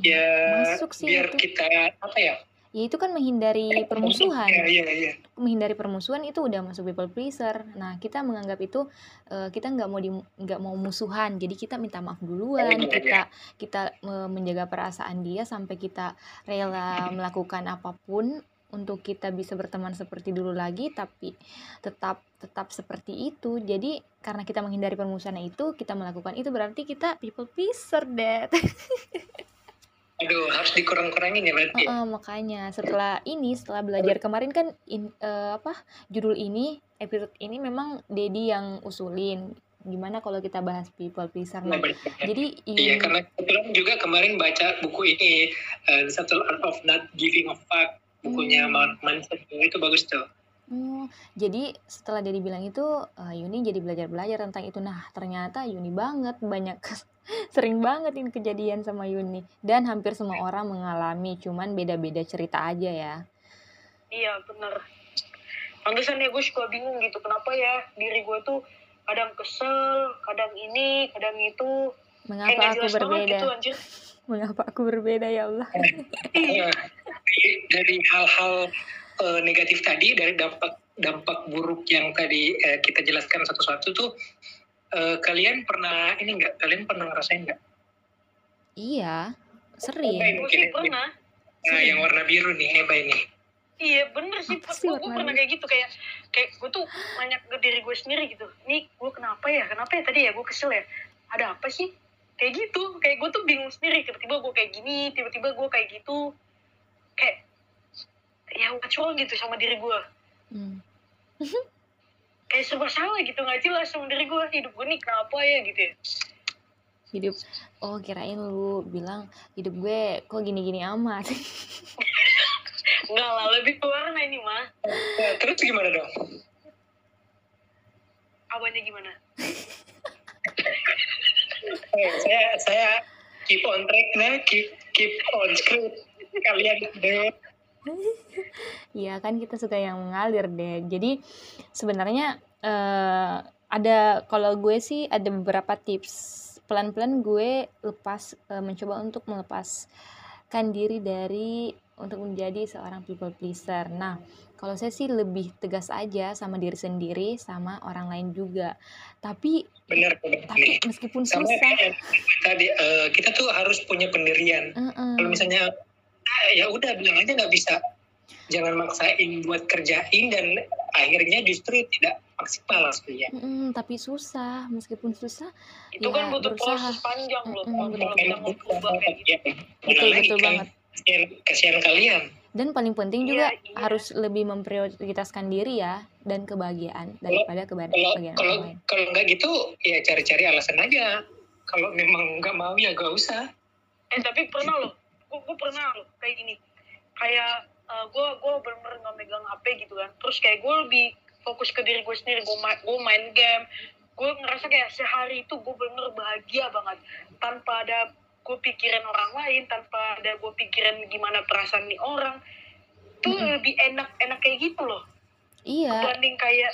Ya, Masuk sih biar itu. kita apa ya? ya itu kan menghindari permusuhan ya, ya, ya. menghindari permusuhan itu udah masuk people pleaser nah kita menganggap itu uh, kita nggak mau di nggak mau musuhan jadi kita minta maaf duluan ya, kita kita uh, menjaga perasaan dia sampai kita rela melakukan apa pun untuk kita bisa berteman seperti dulu lagi tapi tetap tetap seperti itu jadi karena kita menghindari permusuhan itu kita melakukan itu berarti kita people pleaser deh Aduh, harus dikurang-kurangin ya berarti. Uh, uh, makanya setelah ini, setelah belajar kemarin kan in, uh, apa judul ini, episode ini memang Dedi yang usulin. Gimana kalau kita bahas people pleaser? Nah, jadi iya karena kebetulan juga kemarin baca buku ini uh, The Subtle Art of Not Giving a Fuck bukunya hmm. Mark Manson itu bagus tuh. Oh, jadi setelah Dedi bilang itu uh, Yuni jadi belajar-belajar tentang itu. Nah, ternyata Yuni banget banyak sering banget ini kejadian sama Yuni dan hampir semua orang mengalami cuman beda-beda cerita aja ya iya bener pantesan ya gue suka bingung gitu kenapa ya diri gue tuh kadang kesel kadang ini kadang itu Mengapa aku berbeda? gitu anjir Mengapa aku berbeda ya Allah? Iya. Nah, dari- hal-hal eh, negatif tadi dari dampak dampak buruk yang tadi eh, kita jelaskan satu-satu tuh eh, kalian pernah ini enggak kalian pernah ngerasain enggak Iya, sering. Sih pernah nah yang warna biru nih Eba ini? Iya bener sih Apa sih gue pernah kayak gitu kayak kayak gue tuh nanya ke diri gue sendiri gitu. Nih gue kenapa ya? Kenapa ya? Tadi ya gue kesel ya. Ada apa sih kayak gitu. Kayak gue tuh bingung sendiri. Tiba-tiba gue kayak gini tiba-tiba gue kayak gitu. Kayak ya wrong gitu sama diri gue Hmm. kayak serba salah gitu nggak jelas sama diri gue hidup gue nih kenapa ya gitu ya. Hidup, oh kirain lu bilang hidup gue kok gini-gini amat. Enggak lah lebih warna ini mah Nah, terus gimana dong? Apanya gimana Saya saya keep on track nah keep keep on script kalian deh Iya kan kita suka yang mengalir deh. Jadi sebenarnya eh, ada kalau gue sih ada beberapa tips. Pelan-pelan gue lepas eh, mencoba untuk melepaskan diri dari untuk menjadi seorang people pleaser. Nah, kalau saya sih lebih tegas aja sama diri sendiri sama orang lain juga. Tapi benar benar tapi meskipun sama susah, tadi eh, kita tuh harus punya pendirian eh-eh. kalau misalnya ah, ya udah bilang aja nggak bisa jangan maksain buat kerjain dan akhirnya justru tidak maksimal hasilnya Mm-mm, tapi susah, meskipun susah, itu Ya, kan butuh berusaha. proses panjang loh Mm-mm, kalau betul. kita kayak gitu betul betul kan, banget. Kasihan, kasihan kalian. Dan paling penting juga iya. harus lebih memprioritaskan diri ya dan kebahagiaan daripada kebahagiaan kalau orang lain. kalau nggak gitu ya cari-cari alasan aja. Kalau memang nggak mau ya nggak usah. Eh tapi pernah loh. Gue, gue pernah loh kayak gini. Kayak gue gue bener-bener nggak megang HP gitu kan. Terus kayak gue lebih fokus ke diri gue sendiri. Gue main gue main game. Gue ngerasa kayak sehari itu gue bener bahagia banget. Tanpa ada gue pikirin orang lain tanpa ada gue pikirin gimana perasaan nih orang tuh Mm-mm. lebih enak enak kayak gitu loh. Iya, dibanding kayak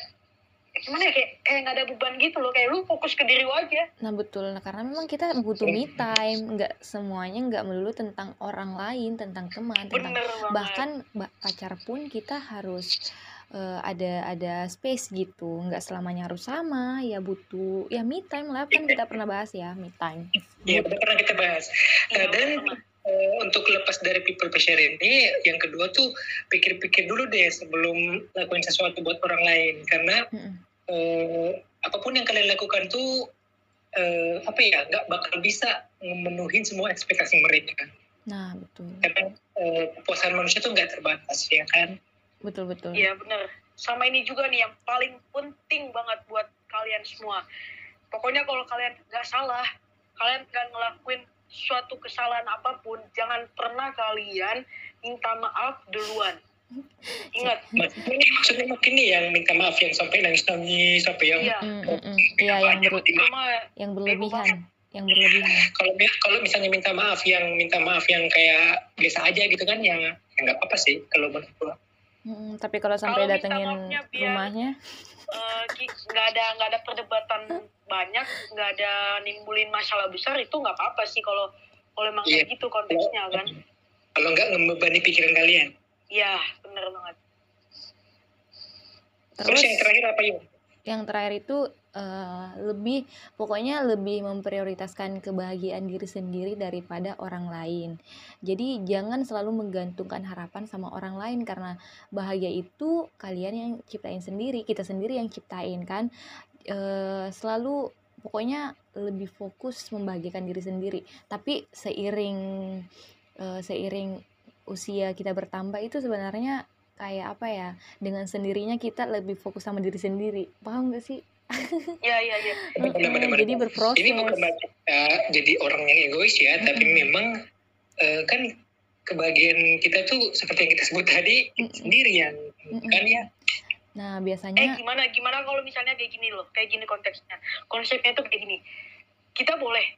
gimana ya kayak kayak nggak ada beban gitu loh kayak lu fokus ke diri lu aja. Nah betul. Nah, karena memang kita butuh me time, nggak semuanya nggak melulu tentang orang lain, tentang teman, tentang bener banget. bahkan ba- pacar pun kita harus eh, ada ada space gitu, nggak selamanya harus sama, ya butuh ya me time lah. Kan kita pernah bahas ya me time. ya udah pernah kita bahas. Nah, dan eh, untuk lepas dari people pleasure ini yang kedua tuh pikir-pikir dulu deh sebelum lakuin sesuatu buat orang lain. Karena Mm-mm. eh, apa pun yang kalian lakukan tuh eh, apa ya nggak bakal bisa memenuhi semua ekspektasi mereka. Nah betul, karena eh, kepuasan manusia tuh nggak terbatas ya kan betul betul. Iya bener. Sama ini juga nih yang paling penting banget buat kalian semua. Pokoknya kalau kalian nggak salah, kalian nggak ngelakuin suatu kesalahan apa pun, jangan pernah kalian minta maaf duluan. Ingat, maksudnya, maksudnya mungkin nih yang minta maaf yang sampai nangis-nangis sampai yang iya, Mm, mm, mm. Iya yang ber, cuma yang berlebihan, yang berlebihan. kalau kalau misalnya minta maaf yang minta maaf yang kayak biasa aja gitu kan yang ya nggak apa-apa sih kalau menurut gua Mm, tapi kalau sampai Kalau datengin biar- rumahnya, eh, nggak ada nggak ada perdebatan banyak, nggak ada nimbulin masalah besar itu nggak apa-apa sih kalau kalau emang kayak gitu konteksnya kan. kalau nggak membebani pikiran kalian Iya, bener banget. terus, terus yang terakhir apa yuk yang terakhir itu eh, lebih pokoknya lebih memprioritaskan kebahagiaan diri sendiri daripada orang lain. Jadi jangan selalu menggantungkan harapan sama orang lain karena bahagia itu kalian yang ciptain sendiri, kita sendiri yang ciptain kan. Eh, selalu pokoknya lebih fokus membahagiakan diri sendiri. Tapi seiring eh, seiring usia kita bertambah itu sebenarnya kayak apa ya dengan sendirinya kita lebih fokus sama diri sendiri paham gak sih Iya, iya, iya. Jadi berproses ini bukan berarti kita jadi orang yang egois ya tapi Mm-mm. memang eh, kan kebahagiaan kita tuh seperti yang kita sebut tadi Mm-mm. sendiri yang Mm-mm. kan ya nah Eh biasanya gimana gimana kalau misalnya kayak gini loh, kayak gini konteksnya. Konsepnya tuh kayak gini. Kita boleh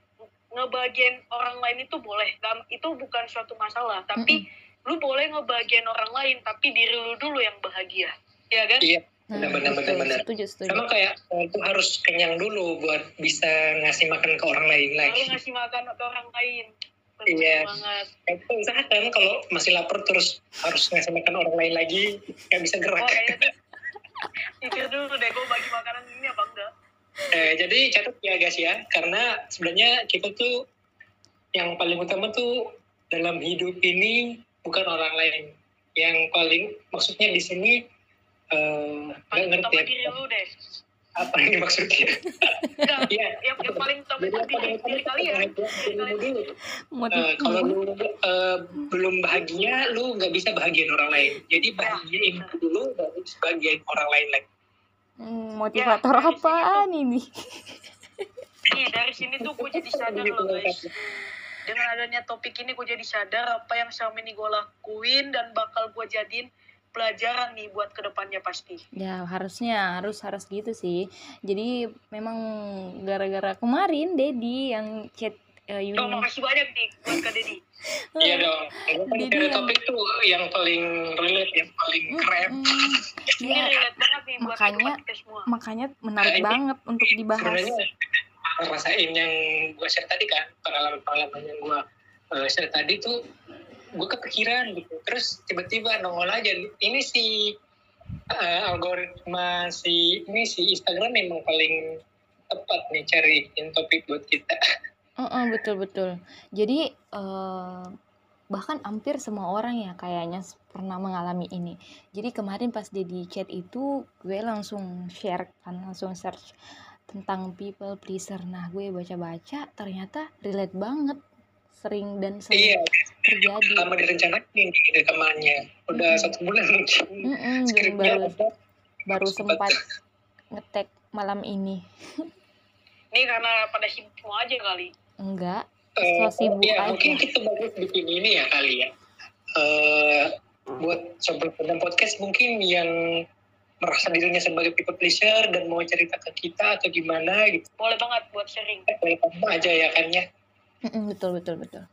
ngebagian orang lain itu boleh, itu bukan suatu masalah. Tapi lu boleh ngebagian orang lain, tapi diri lu dulu yang bahagia, ya kan? Iya. Hmm, Benar, benar, betul. benar. Setuju, setuju. sama kayak eh, itu harus kenyang dulu buat bisa ngasih makan ke orang lain Lalu lagi ngasih makan ke orang lain. Iya. itu usahakan kalau masih lapar terus harus ngasih makan orang lain lagi nggak bisa Oh, gerak pikir dulu deh, gue bagi makanan ini apa enggak. Eh, jadi catat ya guys ya, karena sebenarnya kita tuh yang paling utama tuh dalam hidup ini bukan orang lain. Yang paling maksudnya di sini nggak Paling ngerti utama ya, diri lu deh. apa yang dimaksudnya. Enggak, Iya. yang, yang paling utama itu apa diri, diri kalian. Eh, kalau lu eh, belum bahagia, lu nggak bisa bahagiain orang lain. Jadi bahagiain dulu baru bisa bahagiain orang lain lagi. Hmm, motivator Ya, apaan ini? Nih, dari sini tuh gue jadi sadar loh guys. Dengan adanya topik ini gue jadi sadar apa yang selama ini gue lakuin dan bakal gue jadiin pelajaran nih buat ke depannya pasti. Ya harusnya harus harus gitu sih. Jadi memang gara-gara kemarin Dedi yang chat eh, Yuni. Oh, makasih banyak nih buat Kak Dedi. Iya dong. Jadi Dari yang- topik tuh yang paling relate, yang paling keren. Mm-mm. Ini Ya, relate banget nih buat Makanya- kita semua. makanya menarik Nah, ini banget untuk dibahas. sebenarnya rasain yang gue share tadi kan pengalaman-pengalaman yang gue uh, share tadi tuh gue kepikiran gitu terus tiba-tiba nongol aja ini si uh, algoritma si ini si Instagram memang paling tepat nih cariin topik buat kita Heeh, betul betul. Jadi eh, bahkan hampir semua orang ya kayaknya pernah mengalami ini. Jadi kemarin pas dia di chat itu gue langsung share kan langsung search tentang people pleaser. Nah gue baca-baca ternyata relate banget sering dan sering iya terjadi. lama direncanain nih rekamannya udah Mm-mm. satu bulan mungkin skripnya baru ada baru sempat. ngetek malam ini. Ini karena pada sibuk semua aja kali. Enggak, Eh, so sibuk ya, aja. mungkin kita bagus bikin ini ya kali ya. Eh, buat sobat pendengar podcast mungkin yang merasa dirinya sebagai people pleaser dan mau cerita ke kita atau gimana gitu. Boleh banget buat sharing. Welcome aja ya kan ya. Mm-mm, betul betul betul.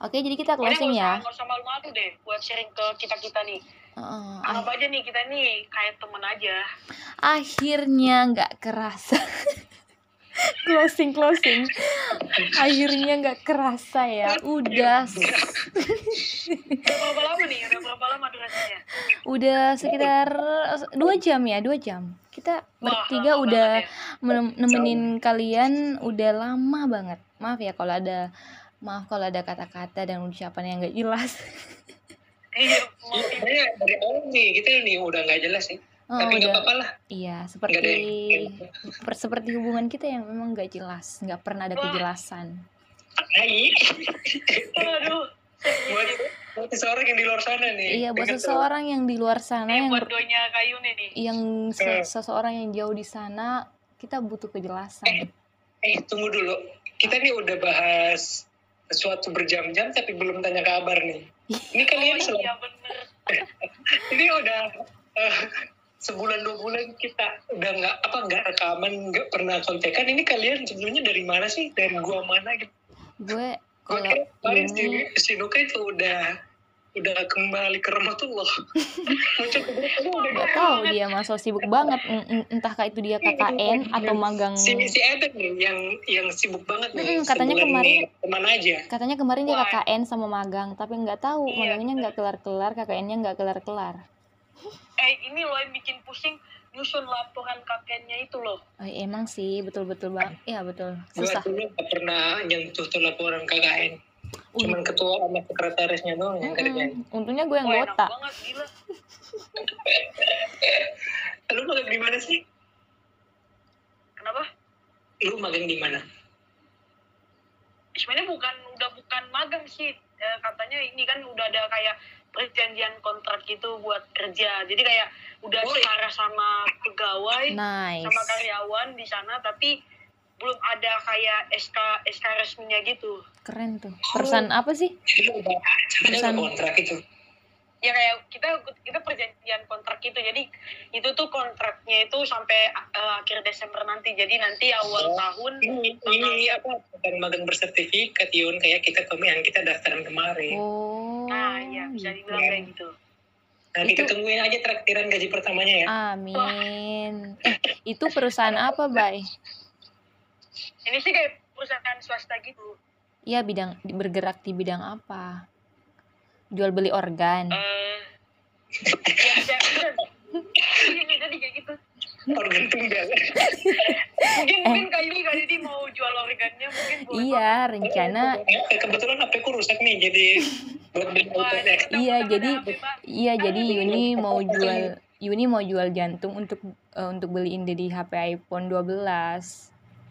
Oke, jadi kita closing ya. nggak usah malu-malu deh buat sharing ke kita-kita nih. Heeh, Anggap aja nih kita nih kayak temen aja. akhirnya nggak kerasa closing closing. Akhirnya nggak kerasa ya. Udah. Udah berapa lama nih? Udah berapa lama durasinya? udah sekitar dua jam ya dua jam. Kita bertiga udah ya. nemenin kalian udah lama banget. Maaf ya kalau ada maaf kalau ada kata-kata dan ucapan yang nggak jelas. Iya, Iya, sebenarnya dari awal nih kita nih udah nggak jelas sih. Oh, Tapi nggak udah apa-apa lah. iya ada seperti yang- per- seperti hubungan kita yang memang nggak jelas nggak pernah ada Wah. kejelasan Hai. Aduh. buat, buat seseorang yang di luar sana nih. iya buat seseorang yang di luar sana Ini yang buat doanya kayu nih nih. yang se- Eh. seseorang yang jauh di sana kita butuh kejelasan Eh tunggu dulu. Kita nih udah bahas sesuatu berjam-jam tapi belum tanya kabar nih. Ini kalian Oh iya bener. ini udah eh, sebulan dua bulan kita udah nggak apa nggak rekaman nggak pernah kontekan ini kalian sebelumnya dari mana sih? Dari gua mana gitu? Gue gue kalau kira kemarin si, ini si Nuka itu udah udah kembali ke rahmatullah grup aku udah nggak tahu dia masih sibuk banget. En- en- entah kah itu dia KKN atau magang si si Eden nih yang yang sibuk banget nih katanya kemarin- ke mana aja? katanya kemarin dia. KKN sama magang tapi nggak tahu Iya, magangnya nggak kelar-kelar KKN-nya nggak kelar-kelar Eh ini loh yang bikin pusing nyusun laporan kakeknya itu loh. oh, emang sih betul-betul bang iya betul gue susah dulu gak pernah nyentuh tuh laporan KKN cuman ketua sama sekretarisnya doang yang kerjain Mm-mm. untungnya gue yang Wah enak banget gila. lu magang di mana sih Kenapa? lu magang di mana Sebenarnya bukan udah bukan magang sih. Eh, katanya ini kan udah ada kayak perjanjian kontrak gitu buat kerja. Jadi kayak udah Oh, setara sama pegawai nice sama karyawan di sana tapi belum ada kayak SK SK resminya gitu. keren tuh perusahaan apa sih itu udah ada Perusahaan- kontrak itu Ya kayak kita kita perjanjian kontrak gitu. Jadi itu tuh kontraknya itu sampai eh, akhir Desember nanti. Jadi nanti awal Oh. tahun ini ini apa magang bersertifikat Yun kayak kita kemarin kita daftaran kemarin oh iya bisa dibilang Iya. kayak gitu. Nah, Itu- kita tungguin aja traktiran gaji pertamanya ya. Amin. Eh, itu perusahaan apa, Bay? Ini sih kayak perusahaan swasta gitu. Iya, bidang bergerak di bidang apa? Jual beli organ. Eh, ya, ya, bener. Iya, jadi kayak gitu. Organ tunggal. Mungkin mungkin kali kali ini mau jual organnya mungkin buat Iya, rencana Eh, Kebetulan HP ku rusak nih, jadi buat beli Iya, jadi- iya jadi Yuni mau jual Yuni mau jual jantung untuk eh, untuk beliin di HP iPhone 12.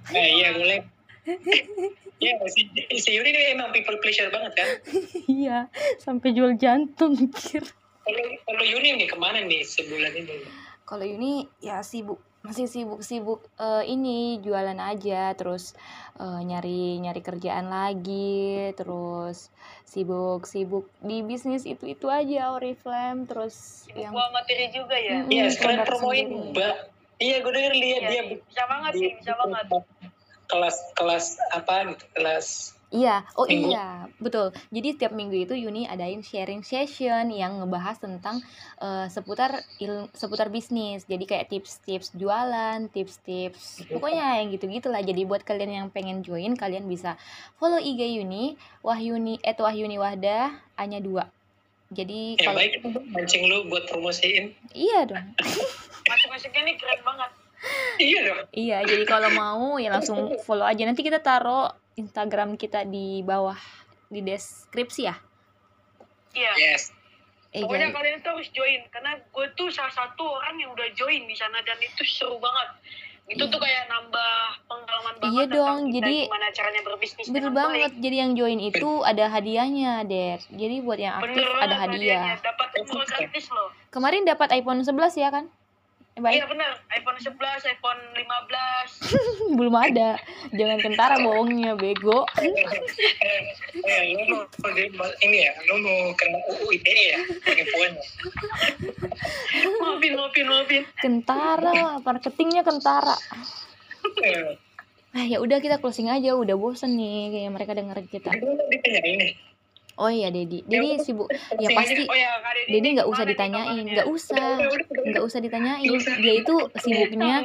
Nah, iya boleh. Iya, si, si Yuri ini emang people pleasure banget kan. iya, sampai jual jantung mikir. Kalau kalau Yuri nih ke mana nih sebulan ini? Kalau Yuni ya sibuk masih sibuk-sibuk eh, ini jualan aja terus eh, nyari nyari kerjaan lagi terus sibuk-sibuk di bisnis itu-itu aja Oriflame terus yang Buang materi juga ya. Mm, Iya, sekarang produk promoin sendiri. Mbak. Iya, gue denger lihat Iya, dia bisa banget sih, bisa banget. kelas kelas apa gitu, kelas Iya, oh Minggu. iya, betul. Jadi setiap minggu itu Yuni adain sharing session yang ngebahas tentang eh, seputar il seputar bisnis. Jadi kayak tips-tips jualan, tips-tips, pokoknya yang gitu-gitulah. Jadi buat kalian yang pengen join, kalian bisa follow IG Yuni, Wahyuni, eh Wahyuni Wahdah, hanya dua. Jadi yang kalau baik itu mancing lu buat promosiin. iya dong, Masing-masingnya ini keren banget. Iya dong. iya. Jadi kalau mau ya langsung follow aja. Nanti kita taruh Instagram kita di bawah di deskripsi ya. Iya. Yes. Eh, Pokoknya jadi- kalian tuh harus join karena gue tuh salah satu orang yang udah join di sana dan itu seru banget. Itu Iya. tuh kayak nambah pengalaman banget Iya dong, kita jadi- gimana caranya berbisnis Bener dengan banget. Jadi yang join itu ada hadiahnya, Det. Jadi buat yang baik. aktif Bener ada hadiah. dapat gratis loh. Kemarin dapat iPhone 11 ya kan? Eh. Iya bener, iPhone 11, iPhone 15. Belum ada. Jangan kentara bohongnya, bego. eh, eh, lu mau ini ya, lu mau kena UU ITE ya, penipuannya. maafin, maafin, maafin. Kentara, marketingnya kentara. Eh, Ah, ya udah kita closing aja, udah bosen nih kayak mereka denger kita. Nih. Oh iya, Dedi. Dedi sibuk. Ya pasti Oh ya, Dedi Dedi ini nggak usah ditanyain, nggak usah. Nggak usah ditanyain. Dia itu sibuknya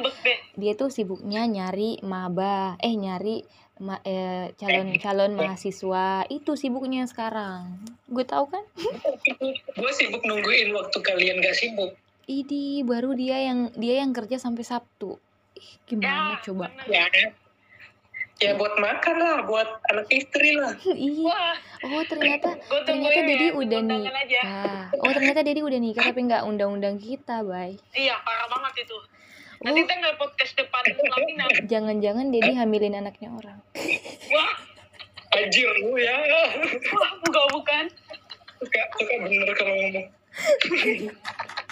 dia tuh sibuknya nyari maba eh nyari ma- eh, calon calon mahasiswa itu sibuknya sekarang gue tahu kan Gue sibuk nungguin waktu kalian gak sibuk. ini baru dia yang dia yang kerja sampai sabtu Ih, gimana Ya, coba bener. Ya, ya buat makan lah, buat anak istri lah. iya Wah, oh ternyata ternyata Dedi ya, udah nih aja. oh ternyata Dedi udah nikah tapi nggak undang-undang kita bay Iya, parah banget itu. Nanti oh kita nggak podcast depan pelaminan. jangan-jangan Dedi hamilin anaknya orang Wah, Anjir lu ya. wah, bukan bukan. Suka, suka bener kalau ngomong.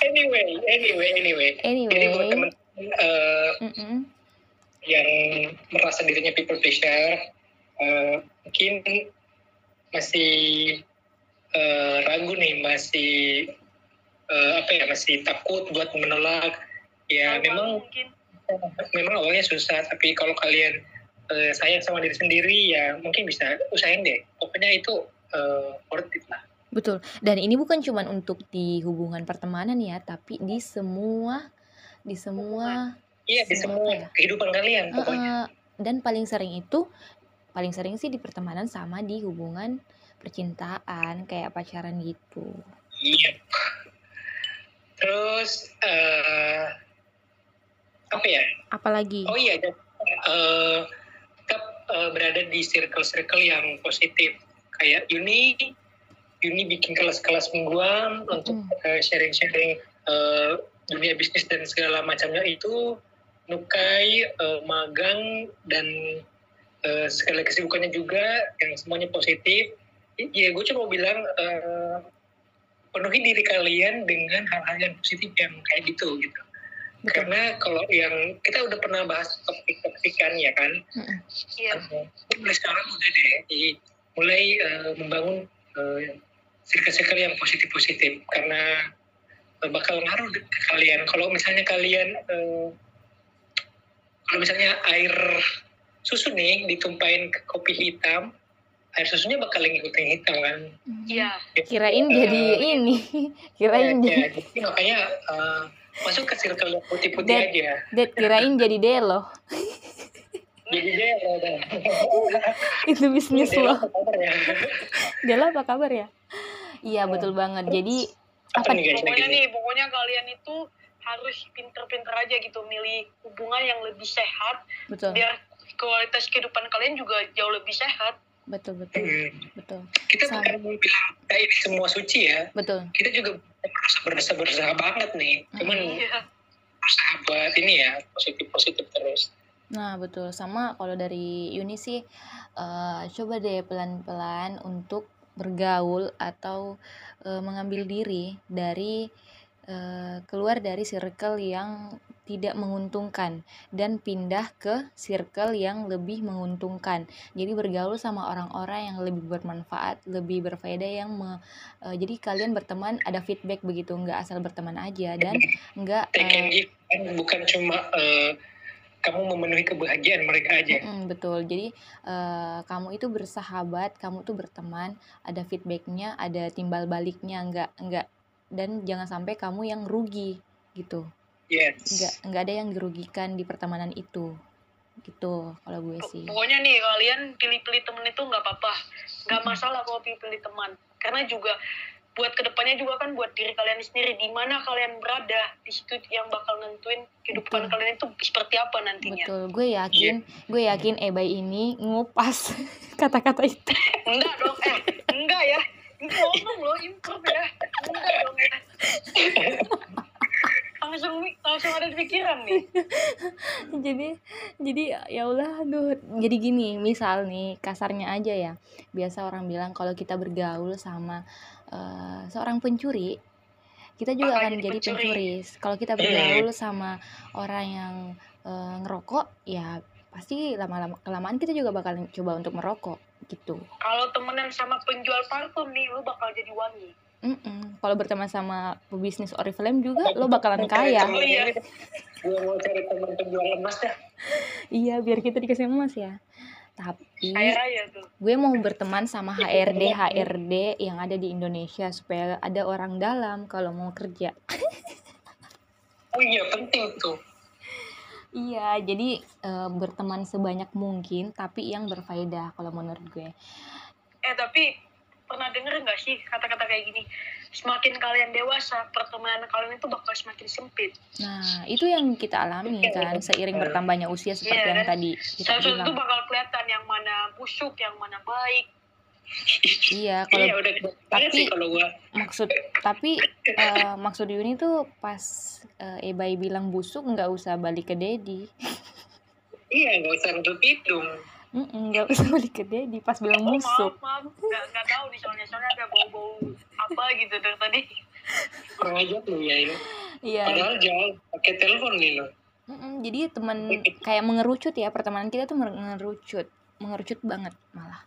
anyway, anyway, anyway. Jadi buat anyway temen eh, mm-mm. Yang merasa dirinya people pleasure, eh, mungkin masih eh, ragu nih, masih eh, apa ya, masih takut buat menolak. Ya Tahu memang mungkin. memang awalnya susah, tapi kalau kalian eh, sayang sama diri sendiri ya mungkin bisa usahain deh. Pokoknya itu eh, worth it lah. Betul. Dan ini bukan cuman untuk di hubungan pertemanan ya, tapi di semua di semua Iya di Semua ya? kehidupan kalian pokoknya. eh, dan paling sering itu paling sering sih di pertemanan sama di hubungan percintaan kayak pacaran gitu. Iya. Terus eh apa ya? Apalagi Oh iya, eh, tetap eh, berada di circle-circle yang positif. Kayak Uni, Uni bikin kelas-kelas mingguan untuk Mm. eh, sharing-sharing eh, dunia bisnis dan segala macamnya itu. Nukai, eh, magang, dan eh, segala kesibukannya juga yang semuanya positif. Ya, gue cuma bilang eh, penuhi diri kalian dengan hal-hal yang positif yang kayak gitu gitu. Betul. Karena kalau yang kita udah pernah bahas topik-topikan ya kan. Iya. uh, mulai sekarang udah deh, mulai uh, membangun uh, circle-circle yang positif-positif karena uh, bakal ngaruh ke kalian. Kalau misalnya kalian, uh, kalau misalnya air susu nih ditumpahin ke kopi hitam, air susunya bakal ngikutin hitam kan. Iya. Kirain Eh, jadi ini. Kirain ya, jadi jadi makanya eh, masuk ke circle yang putih-putih Dad. aja. Dad, kirain jadi Delo. Jadi dia ya udah. Itu bisnis lo. Delo apa kabar ya? Iya, betul banget. Jadi Apa apa nih guys? Pokoknya nih, pokoknya kalian itu harus pinter-pinter aja gitu milih hubungan yang lebih sehat betul. biar kualitas kehidupan kalian juga jauh lebih sehat. Betul, betul. Hmm. Betul. Kita Sama. bukan bilang kita ini semua suci ya. Betul. Kita juga merasa berdosa berdosa banget nih. Cuman Iya. sahabat ini ya positif positif terus. Nah, betul. Sama kalau dari Yuni sih eh, coba deh pelan-pelan untuk bergaul atau eh, mengambil diri dari eh, keluar dari circle yang tidak menguntungkan dan pindah ke circle yang lebih menguntungkan. Jadi bergaul sama orang-orang yang lebih bermanfaat, lebih berfaedah yang me- eh, jadi kalian berteman ada feedback begitu, nggak asal berteman aja dan nggak kan bukan cuma eh, kamu memenuhi kebahagiaan mereka aja. Mm, betul. Jadi eh, kamu itu bersahabat, kamu tuh berteman, ada feedbacknya, ada timbal baliknya, nggak nggak dan jangan sampai kamu yang rugi gitu. Yes. Nggak nggak ada yang dirugikan di pertemanan itu. Gitu kalau gue sih. Pokoknya nih kalian pilih-pilih temen itu nggak apa-apa, nggak masalah kalau pilih-pilih teman. Karena juga buat ke depannya juga kan buat diri kalian sendiri di mana kalian berada di situ yang bakal nentuin kehidupan Betul. kalian itu seperti apa nantinya. Betul. Gue yakin, gue yakin Ebay ini ngupas kata-kata itu. Enggak dong, eh enggak ya. Ngomong loh, improve ya. Enggak dong ya. langsung langsung ada di pikiran nih. jadi jadi ya Allah aduh jadi gini misal nih kasarnya aja ya biasa orang bilang kalau kita bergaul sama eh, seorang pencuri kita juga akan jadi pencuri. pencuri kalau kita bergaul sama orang yang eh, ngerokok ya pasti lama-lama kelamaan kita juga bakal coba untuk merokok gitu Kalau temenan sama penjual parfum nih, lu bakal jadi wangi. Mm-mm. kalau berteman sama pebisnis Oriflame juga lo bakalan kaya Oh iya. Gue mau cari teman penjual emas dah. iya biar kita dikasih emas ya tapi gue mau berteman sama HRD HRD yang ada di Indonesia supaya ada orang dalam kalau mau kerja. Oh iya penting tuh. Iya, jadi eh, berteman sebanyak mungkin tapi yang berfaedah kalau menurut gue. Eh tapi pernah denger nggak sih kata-kata kayak gini? Semakin kalian dewasa, pertemanan kalian itu bakal semakin sempit. Nah, itu yang kita alami kan seiring bertambahnya usia seperti Iya, yang tadi kita satu bakal kelihatan yang mana busuk, yang mana baik. Iya, kalau iya udah tapi- sih kalau gua. maksud tapi eh, maksud Yuni tuh pas eh, Ebay bilang busuk nggak usah balik ke Dedi. Iya nggak usah nutup hidung. Nggak usah balik ke Dedi pas bilang Oh, busuk. maaf, maaf. Nggak, nggak tahu nih soalnya. Soalnya ada bau-bau apa gitu dari tadi. Kurang aja lu ya ini. Iya. Padahal jangan pakai telepon nih lo. Mm-mm, jadi teman kayak mengerucut ya pertemanan kita tuh mengerucut, mengerucut banget malah.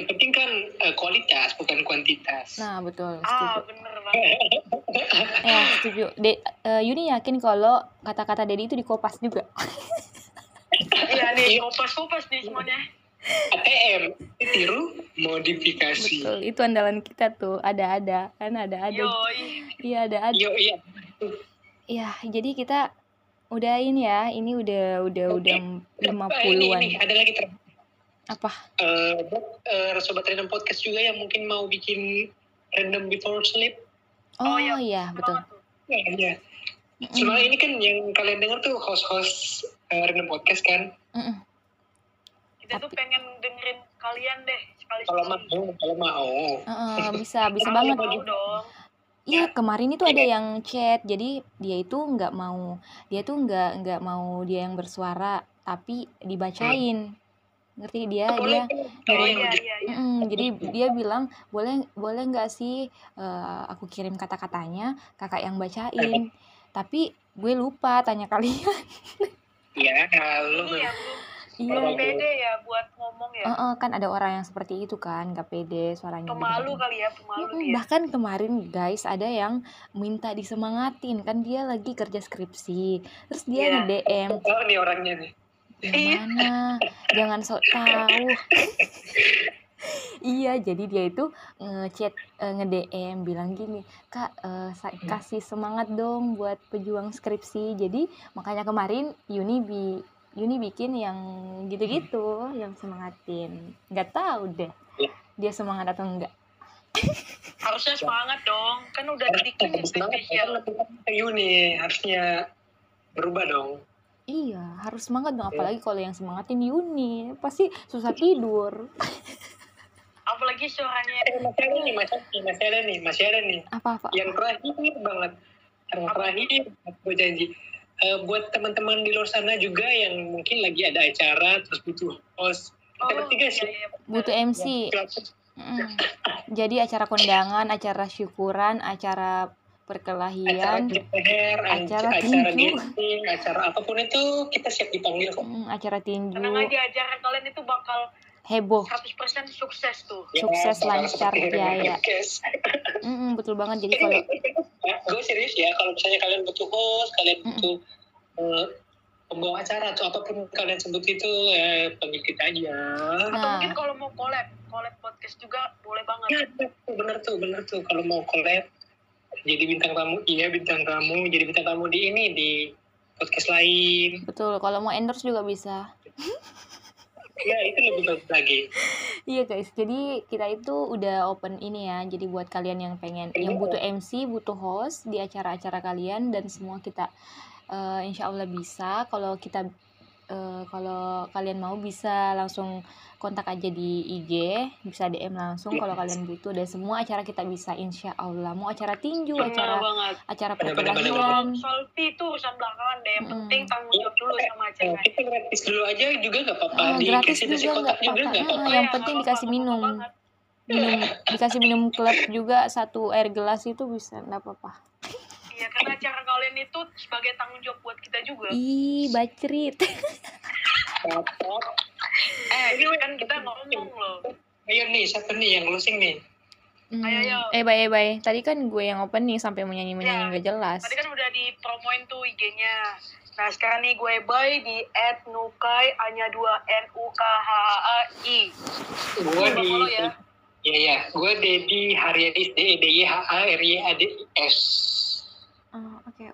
Yang penting kan eh, kualitas bukan kuantitas. Nah betul, Ah, setuju. bener banget. Ya setuju. De, eh, Yuni yakin kalau kata-kata Dedi itu dikopas juga. Iya nih, kopas-kopas nih semuanya. ATM tiru modifikasi. Betul, itu andalan kita tuh. Ada-ada, kan ada-ada. Yoi. Iya ada-ada. Yo iya. Iya, jadi kita udah ini ya, ini udah udah udah lima ini, puluhan. ini ada lagi ter. Apa? Eh, buat eh, sobat random podcast juga yang mungkin mau bikin random before sleep. Oh, Oh, iya. iya, betul. Ya, iya. Mm-mm, Sebenarnya ini kan yang kalian dengar tuh host-host eh, random podcast kan. mm-mm. Kita tuh pengen dengerin kalian deh sekali Kalau mau, kalau mau. Heeh, bisa bisa banget. Mau dong. Iya kemarin itu ada yang chat jadi dia itu nggak mau dia tuh nggak nggak mau dia yang bersuara tapi dibacain ngerti dia Boleh dia kan? Oh Kirim iya iya iya. Mm-mm, jadi dia bilang boleh boleh nggak sih eh, aku kirim kata-katanya kakak yang bacain tapi gue lupa tanya kalian Ya, kalau Iya, belum iya belum pede ya buat ngomong ya. Heeh, kan ada orang yang seperti itu kan nggak pede suaranya Pemalu gede-gede. kali ya, pemalu dia. bahkan kemarin guys ada yang minta disemangatin kan dia lagi kerja skripsi terus dia Iya. nge DM tahu nih orangnya nih. Yang mana? Jangan sok tahu iya jadi dia itu ngechat uh, nge-DM bilang gini kak uh, kasih semangat dong buat pejuang skripsi. Jadi makanya kemarin Yuni bi Yuni bikin yang gitu-gitu yang semangatin. Nggak tahu deh iya. dia semangat atau enggak harusnya semangat dong. Kan udah dibikin spesial Yuni harusnya berubah dong iya harus semangat dong iya. apalagi kalau yang semangatin Yuni pasti susah tidur. Apalagi suaranya. Eh, masih ada nih masih, masih ada nih masih ada nih. Apa apa? Yang terakhir banget yang terakhir gue janji. Uh, buat teman-teman di luar sana juga yang mungkin lagi ada acara terus butuh host. Kita oh, bertiga sih. iya, iya, butuh MC mm. jadi acara kondangan acara syukuran acara perkelahian, acara acara, acara tinju, acara apa pun itu kita siap dipanggil kok. Mm, acara tinju. Tenang aja, acara kalian itu bakal heboh. 100% sukses tuh. Ya, sukses lancar jaya mm -mm, betul banget. Jadi kalau ya, gue serius ya kalau misalnya kalian butuh host kalian butuh mm -mm. Uh, pembawa acara atau apa pun kalian sebut itu eh, panggil kita aja. Nah. atau mungkin kalau mau collab collab podcast juga boleh banget. Ya bener tuh bener tuh. Kalau mau collab jadi bintang tamu iya bintang tamu. Jadi bintang tamu di ini di podcast lain. Betul kalau mau endorse juga bisa. Ya itu lebih bagus lagi. Iya guys. Jadi kita itu udah open ini ya. Jadi buat kalian yang pengen yang butuh MC butuh host di acara-acara kalian dan semua kita uh, insya Allah bisa. Kalau kita uh, kalau kalian mau bisa langsung kontak aja di IG bisa DM langsung kalau kalian butuh. Dan semua acara kita bisa insya Allah. Mau acara tinju Benar acara banget. acara perkelahian Solvi itu urusan belakangan deh. Yang hmm. penting tanggung jawab dulu sama acara. kita gratis dulu aja juga gak apa-apa. Oh, gratis juga nggak apa-apa. ah, yang penting dikasih minum. minum dikasih minum klub juga satu air gelas itu bisa nggak apa-apa Iya, karena acara kalian itu sebagai tanggung jawab buat kita juga. Ih, bacrit. eh, ini kan kita ngomong loh. Ayo nih, satu nih yang closing nih. Hmm. Ayo, ayo. Eh, bye, bye. Tadi kan gue yang open nih sampai menyanyi-menyanyi ya, gak jelas. Tadi kan udah dipromoin tuh IG-nya. Nah, sekarang nih gue bye di at nukai hanya dua n u k h a i. Gue di ya. Iya, iya. Gue Dedi Haryadis, D E D Y H A R Y A D S.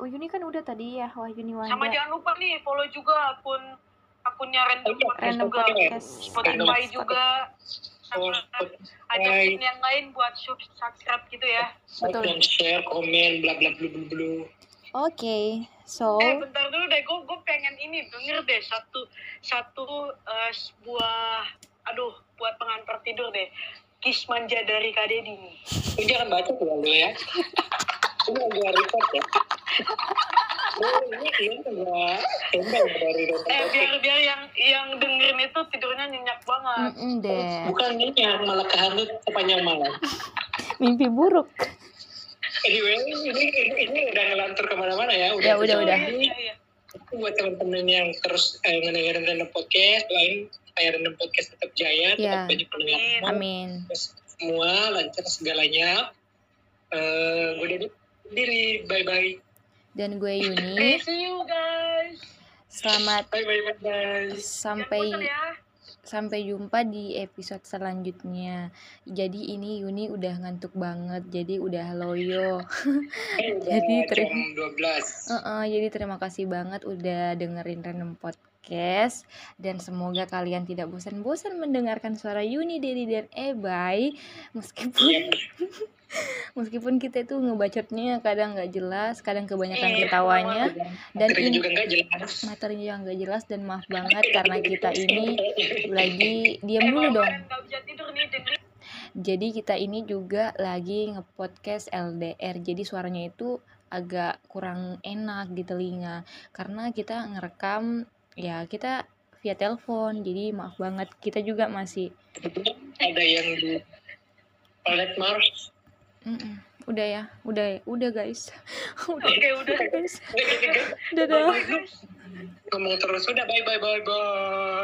Oh, oke. Okay. Oh, Yuni kan udah tadi ya, Wah Yuni Wanda. Sama jangan lupa nih follow juga akun akunnya Random Podcast Random juga. Podcast. Spotify juga. Sama ada yang lain buat subscribe gitu ya. Betul. Dan share, komen, bla bla bla bla bla. Oke, okay. so. Eh bentar dulu deh, gue gue pengen ini denger deh satu satu uh, sebuah, aduh buat pengantar tidur deh. Kis manja dari Kak Deddy nih. Jangan baca tuh ya. ini agak repot ya Oh, ini ini dari Eh biar biar yang yang dengerin itu tidurnya nyenyak banget. Mm deh. Bukan nyenyak, malah kehanut sepanjang malam. Mimpi buruk. Anyway, ini, ini, ini udah ngelantur ke mana-mana ya. Udah, ya, udah, udah. Iya, iya. Buat teman-teman yang terus eh, ngedengerin random podcast, lain kayak random podcast tetap jaya, yeah. tetap banyak pendengar. Amin. Semua lancar segalanya. Uh, gue jadi sendiri. Bye bye. Dan gue Yuni. See you guys. Selamat. Bye bye bye bye. Sampai ya. sampai jumpa di episode selanjutnya. Jadi ini Yuni udah ngantuk banget, jadi udah loyo. jadi terima uh -uh, jadi terima kasih banget udah dengerin Random Podcast dan semoga kalian tidak bosan-bosan mendengarkan suara Yuni, Dedi dan Ebay meskipun iya. meskipun kita itu ngebacotnya kadang nggak jelas kadang kebanyakan iya, ketawanya dan ini juga gak jelas. Materinya juga nggak jelas dan maaf banget karena kita ini lagi diam dulu dong. jadi kita ini juga lagi ngepodcast LDR jadi suaranya itu agak kurang enak di telinga karena kita ngerekam ya kita via telepon jadi maaf banget kita juga masih ada yang di Planet Mars Mm-mm. Udah ya, udah, udah guys. udah, Oke, udah. guys. udah udah. Ngomong terus udah bye bye bye bye.